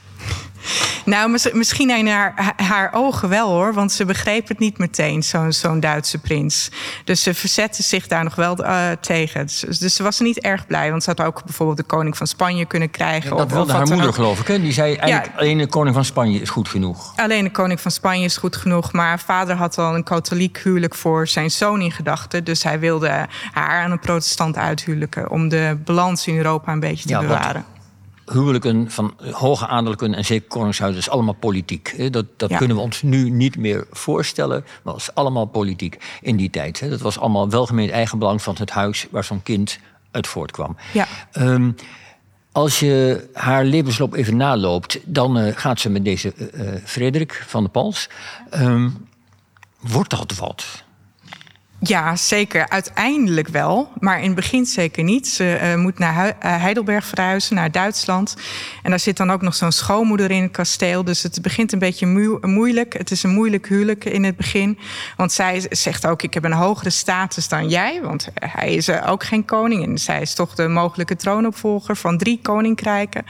Nou, mis- misschien in haar, haar ogen wel hoor, want ze begreep het niet meteen, zo'n zo'n Duitse prins. Dus ze verzette zich daar nog wel eh, tegen. Dus, dus ze was er niet erg blij, want ze had ook bijvoorbeeld de koning van Spanje kunnen krijgen. Dat of- wilde haar moeder, ook. geloof ik. Hè? Die zei eigenlijk Ja. alleen de koning van Spanje is goed genoeg. Alleen de koning van Spanje is goed genoeg, maar haar vader had al een katholiek huwelijk voor zijn zoon in gedachten. Dus hij wilde haar aan een protestant uithuwelijken om de balans in Europa een beetje te Ja, bewaren. Huwelijken van hoge adellijken en zeker koningshuis is allemaal politiek. Dat, dat Ja. kunnen we ons nu niet meer voorstellen. Maar dat was allemaal politiek in die tijd. Dat was allemaal welgemeend eigenbelang van het huis waar zo'n kind uit voortkwam. Ja. Ehm, als je haar levensloop even naloopt, dan eh, gaat ze met deze eh, eh, Frederik van de Pals. Ehm, wordt dat wat? Ja, zeker. Uiteindelijk wel. Maar in het begin zeker niet. Ze eh, moet naar eh, Heidelberg verhuizen, naar Duitsland. En daar zit dan ook nog zo'n schoonmoeder in het kasteel. Dus het begint een beetje moe- moeilijk. Het is een moeilijk huwelijk in het begin. Want zij zegt ook, ik heb een hogere status dan jij. Want hij is eh, ook geen koning. En zij is toch de mogelijke troonopvolger van drie koninkrijken.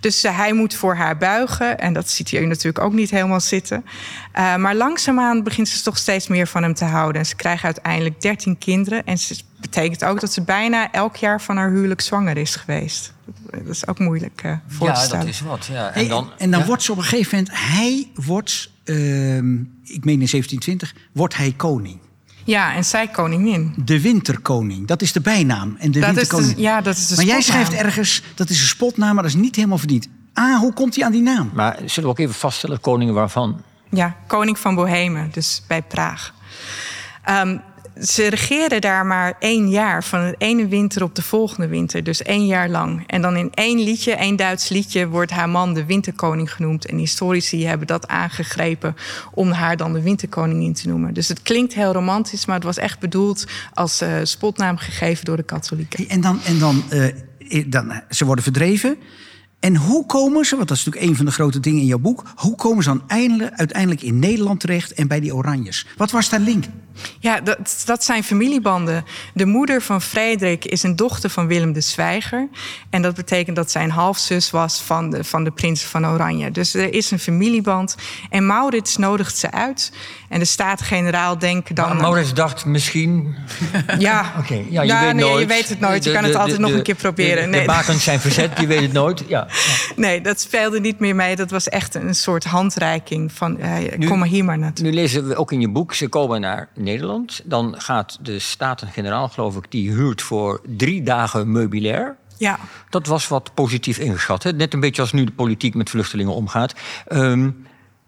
Dus hij moet voor haar buigen. En dat ziet hij natuurlijk ook niet helemaal zitten. Maar langzaamaan begint ze toch steeds meer van hem te houden. En ze krijgen uiteindelijk 13 kinderen. En dat betekent ook dat ze bijna elk jaar van haar huwelijk zwanger is geweest. Dat is ook moeilijk eh, voor te ja, stellen. dat is wat. Ja. En dan, en dan ja. wordt ze op een gegeven moment, hij wordt, ehm, ik meen in 1720, wordt hij koning. Ja, en zij koningin. De winterkoning, dat is de bijnaam. En de Dat is winterkoning. de- ja, dat is de maar jij schrijft ergens, dat is een spotnaam, maar dat is niet helemaal verdiend. Ah, hoe komt hij aan die naam? Maar zullen we ook even vaststellen, koningen waarvan? Ja, koning van Bohemen, dus bij Praag. Ehm, ze regeren daar maar één jaar, van de ene winter op de volgende winter. Dus één jaar lang. En dan in één liedje, één Duits liedje, wordt haar man de winterkoning genoemd. En historici hebben dat aangegrepen om haar dan de winterkoningin te noemen. Dus het klinkt heel romantisch, maar het was echt bedoeld als eh, spotnaam gegeven door de katholieken. En dan, en dan, eh, dan, ze worden verdreven. En hoe komen ze, want dat is natuurlijk een van de grote dingen in jouw boek... hoe komen ze dan eindelijk, uiteindelijk in Nederland terecht en bij die Oranjes? Wat was daar link? Ja, dat, dat zijn familiebanden. De moeder van Frederik is een dochter van Willem de Zwijger. En dat betekent dat zij een halfzus was van de, van de prins van Oranje. Dus er is een familieband. En Maurits nodigt ze uit. En de Staten-Generaal denken dan... Maar Maurits dacht misschien... Ja, Oké, ja, je weet nee, nooit. je weet het nooit. Je De- kan het altijd de- nog de- een keer proberen. De, Nee. de bakens zijn verzet, je weet het nooit. Ja. Nee, dat speelde niet meer mee. Dat was echt een soort handreiking van... eh, Nu- kom maar hier maar naartoe. Nu lezen we ook in je boek, ze komen naar Nederland. Dan gaat de Staten-Generaal, geloof ik, die huurt voor drie dagen meubilair. Ja. Dat was wat positief ingeschat. Hè? Net een beetje als nu de politiek met vluchtelingen omgaat. Ehm,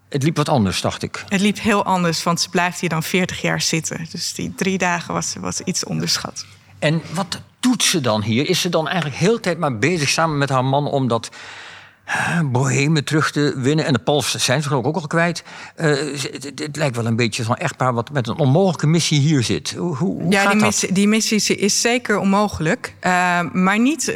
het liep wat anders, dacht ik. Het liep heel anders, want ze blijft hier dan 40 jaar zitten. Dus die drie dagen was, was iets onderschat. En wat doet ze dan hier? Is ze dan eigenlijk heel tijd maar bezig samen met haar man om dat bohemen terug te winnen? En de Pols zijn ze geloof ik ook al kwijt. Eh, het, lijkt wel een beetje zo'n echtpaar wat met een onmogelijke missie hier zit. Hoe, hoe, ja, gaat die dat? missie, die missie is zeker onmogelijk. eh, maar niet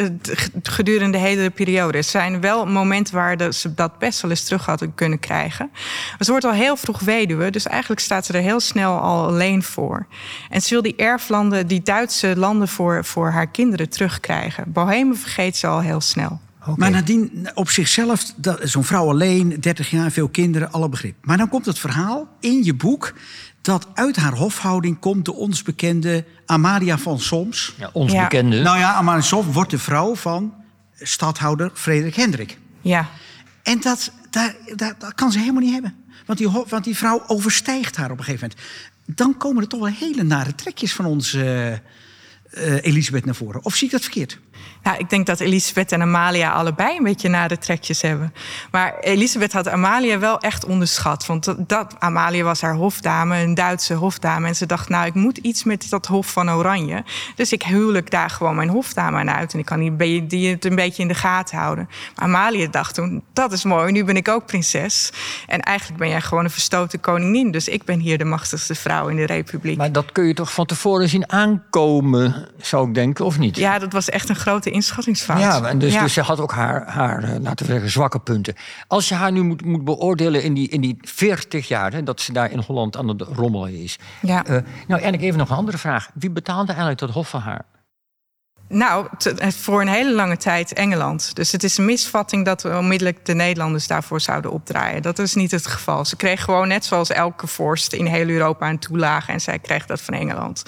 gedurende de hele periode. Er zijn wel momenten waar de- ze dat best wel eens terug hadden kunnen krijgen. Maar ze wordt al heel vroeg weduwe. Dus eigenlijk staat ze er heel snel al alleen voor. En ze wil die erflanden, die Duitse landen voor, voor haar kinderen terugkrijgen. Bohemen vergeet ze al heel snel. Maar nadien, op zichzelf, dat- zo'n vrouw alleen, 30 jaar, veel kinderen, alle begrip. Maar dan komt het verhaal in je boek dat uit haar hofhouding komt de ons bekende Amalia van Soms. Ja, ons Ja. bekende. Nou ja, Amalia van Soms wordt de vrouw van stadhouder Frederik Hendrik. Ja, En dat, daar, daar, dat kan ze helemaal niet hebben. Want die, want die vrouw overstijgt haar op een gegeven moment. Dan komen er toch wel hele nare trekjes van onze eh, Elisabeth naar voren. Of zie ik dat verkeerd? Ja, ik denk dat Elisabeth en Amalia allebei een beetje nare trekjes hebben. Maar Elisabeth had Amalia wel echt onderschat. Want dat, Amalia was haar hofdame, een Duitse hofdame. En ze dacht, nou, ik moet iets met dat hof van Oranje. Dus ik huwelijk daar gewoon mijn hofdame aan uit. En ik kan die, die het een beetje in de gaten houden. Maar Amalia dacht toen, dat is mooi, nu ben ik ook prinses. En eigenlijk ben jij gewoon een verstoten koningin. Dus ik ben hier de machtigste vrouw in de republiek. Maar dat kun je toch van tevoren zien aankomen, zou ik denken, of niet? Ja, dat was echt een grote inschattingsfout. Ja, en dus, dus ze had ook haar, haar, eh, laten we zeggen, zwakke punten. Als je haar nu moet, moet beoordelen in die, in die 40 jaar hè, dat ze daar in Holland aan het rommelen is. Ja. Uh, nou, eigenlijk even nog een andere vraag. Wie betaalde eigenlijk dat hof van haar? Nou, voor een hele lange tijd Engeland. Dus het is een misvatting dat we onmiddellijk de Nederlanders daarvoor zouden opdraaien. Dat is niet het geval. Ze kreeg gewoon net zoals elke vorst in heel Europa een toelage en zij kreeg dat van Engeland.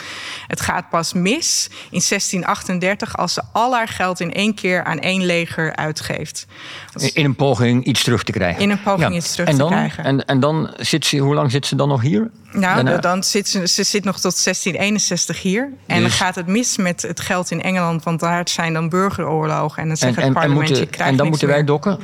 Het gaat pas mis in 1638 als ze al haar geld in één keer aan één leger uitgeeft. In een poging iets terug te krijgen. In een poging iets terug en dan, te krijgen. En, en dan zit ze, hoe lang zit ze dan nog hier? Nou, dan zit ze, ze zit nog tot 1661 hier. En dan Dus- gaat het mis met het geld in Engeland, want daar zijn dan burgeroorlogen. En dan zegt En, het en, en, parlement, je moeten, krijgt en dan moeten wij dokken?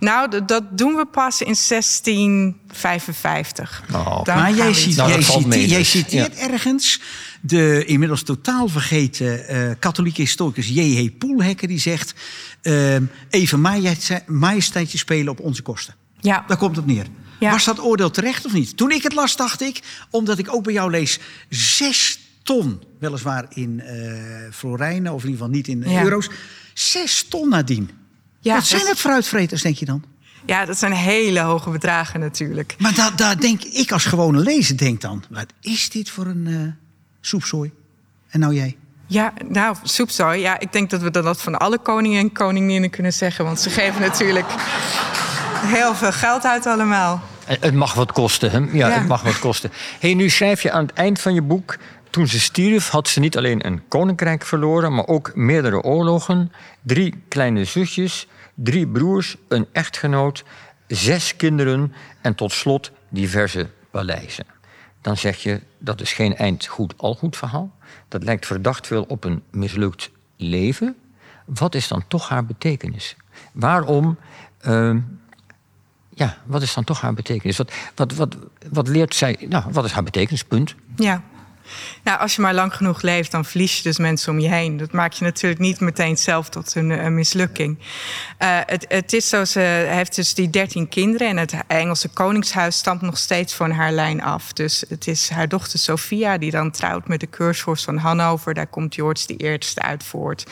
Nou, dat doen we pas in 1655. Oh, Dan maar jij, ziet, Nou, jij, dat valt cite- mee jij dus. citeert ergens de inmiddels totaal vergeten eh, katholieke historicus J.H. Poelhekker... die zegt, ehm, even majesteit- majesteitje spelen op onze kosten. Ja. Daar komt het op neer. Ja. Was dat oordeel terecht of niet? Toen ik het las, dacht ik, omdat ik ook bij jou lees... zes ton, weliswaar in eh florijnen, of in ieder geval niet in Ja. euro's... zes ton nadien. Ja, Wat zijn dat- dat fruitvreters, denk je dan? Ja, dat zijn hele hoge bedragen natuurlijk. Maar daar denk ik als gewone lezer denk dan... wat is dit voor een eh soepzooi? En nou jij? Ja, nou, soepzooi. Ja, ik denk dat we dat van alle koningen en koninginnen kunnen zeggen. Want ze geven natuurlijk heel veel geld uit allemaal. Eh, Het mag wat kosten, hè? Ja, Ja. het mag wat kosten. Hey, nu schrijf je aan het eind van je boek... toen ze stierf had ze niet alleen een koninkrijk verloren... maar ook meerdere oorlogen, drie kleine zusjes... drie broers, een echtgenoot, zes kinderen... en tot slot diverse paleizen. Dan zeg je, dat is geen eind goed al goed verhaal. Dat lijkt verdacht veel op een mislukt leven. Wat is dan toch haar betekenis? Waarom... ehm, ja, wat is dan toch haar betekenis? Wat, wat, wat, wat leert zij? Nou, wat is haar betekenis? Punt. Ja. Nou, als je maar lang genoeg leeft, dan verlies je dus mensen om je heen. Dat maakt je natuurlijk niet meteen zelf tot een, een mislukking. Eh, het, het is zo, ze heeft dus die dertien kinderen... en het Engelse koningshuis stamt nog steeds van haar lijn af. Dus het is haar dochter Sophia die dan trouwt met de keursvorst van Hannover. Daar komt George de Eerste uit voort.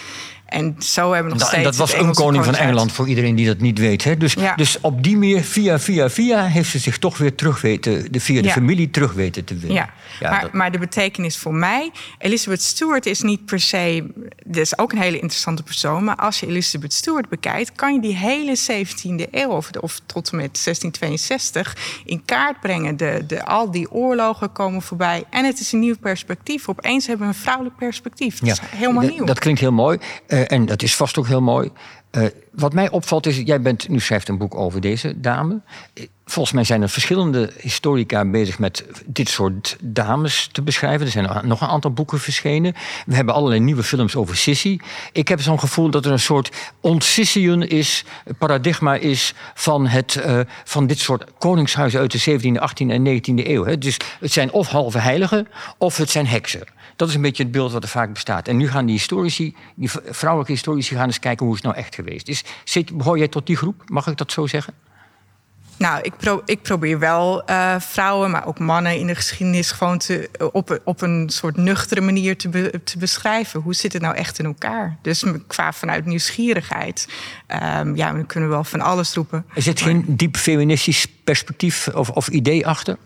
En zo hebben we nog steeds en dat was een koning van. Engeland, voor iedereen die dat niet weet. Hè? Dus, Ja. dus op die manier, via, via, via, heeft ze zich toch weer terug weten... De, via de Ja. familie terug weten te winnen. Ja, maar, dat- maar de betekenis voor mij... Elizabeth Stewart is niet per se... Dat is ook een hele interessante persoon... maar als je Elizabeth Stewart bekijkt... kan je die hele 17e eeuw of, of tot en met 1662 in kaart brengen. De, de, al die oorlogen komen voorbij. En het is een nieuw perspectief. Opeens hebben we een vrouwelijk perspectief. Dat is helemaal nieuw. Dat klinkt heel mooi. eh, en dat is vast ook heel mooi. Eh, wat mij opvalt is, jij bent, nu schrijft een boek over deze dame. Eh, Volgens mij zijn er verschillende historica bezig met dit soort dames te beschrijven. Er zijn nog een aantal boeken verschenen. We hebben allerlei nieuwe films over Sissy. Ik heb zo'n gevoel dat er een soort ontsissien is, paradigma is van, het, eh, van dit soort koningshuizen uit de 17e, 18e en 19e eeuw. Hè. Dus het zijn of halve heiligen of het zijn heksen. Dat is een beetje het beeld wat er vaak bestaat. En nu gaan die historici, die vrouwelijke historici, gaan eens kijken hoe is het nou echt geweest. Is, zit, behoor jij tot die groep? Mag ik dat zo zeggen? Nou, ik, pro- ik probeer wel eh, vrouwen, maar ook mannen in de geschiedenis gewoon te, op, op een soort nuchtere manier te, be- te beschrijven. Hoe zit het nou echt in elkaar? Dus qua vanuit nieuwsgierigheid. ehm, ja, dan kunnen we wel van alles roepen. Er zit geen diep feministisch perspectief of, of idee achter?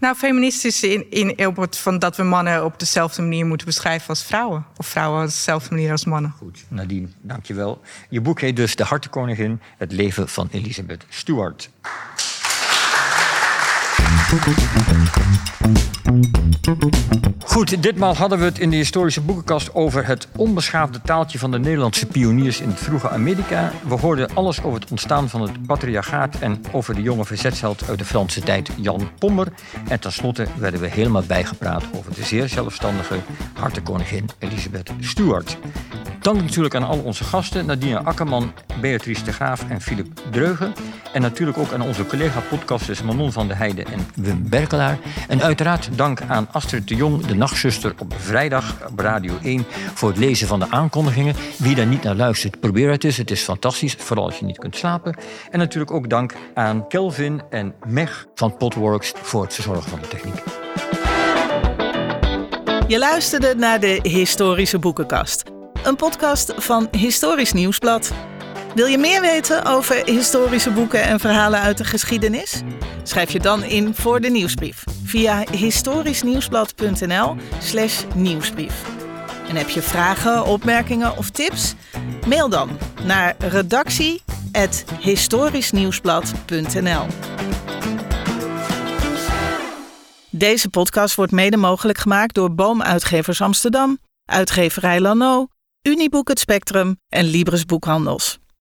Nou, feministisch in, in van dat we mannen op dezelfde manier moeten beschrijven als vrouwen. Of vrouwen op dezelfde manier als mannen. Goed, Nadine, dankjewel. Je boek heet dus De Hartenkoningin, het leven van Elizabeth Stuart. Goed, ditmaal hadden we het in de historische boekenkast over het onbeschaafde taaltje van de Nederlandse pioniers in het vroege Amerika. We hoorden alles over het ontstaan van het patriarchaat en over de jonge verzetsheld uit de Franse tijd Jan Pommer. En tenslotte werden we helemaal bijgepraat over de zeer zelfstandige hartenkoningin Elizabeth Stuart. Dank natuurlijk aan al onze gasten, Nadine Akkerman, Beatrice de Graaf en Philip Dreugen. En natuurlijk ook aan onze collega-podcasters Manon van der Heijden en Wim Berkelaar. En uiteraard dank aan Astrid de Jong, de nachtzuster op vrijdag op Radio 1... voor het lezen van de aankondigingen. Wie daar niet naar luistert, probeer het eens. Het is fantastisch, vooral als je niet kunt slapen. En natuurlijk ook dank aan Kelvin en Meg van Potworks voor het verzorgen van de techniek. Je luisterde naar de Historische Boekenkast. Een podcast van Historisch Nieuwsblad. Wil je meer weten over historische boeken en verhalen uit de geschiedenis? Schrijf je dan in voor de nieuwsbrief via historischnieuwsblad.nl/slash nieuwsbrief. En heb je vragen, opmerkingen of tips? Mail dan naar redactie.historischnieuwsblad.nl. Deze podcast wordt mede mogelijk gemaakt door Boomuitgevers Amsterdam, Uitgeverij Lano, Uniboek Het Spectrum en Libris Boekhandels.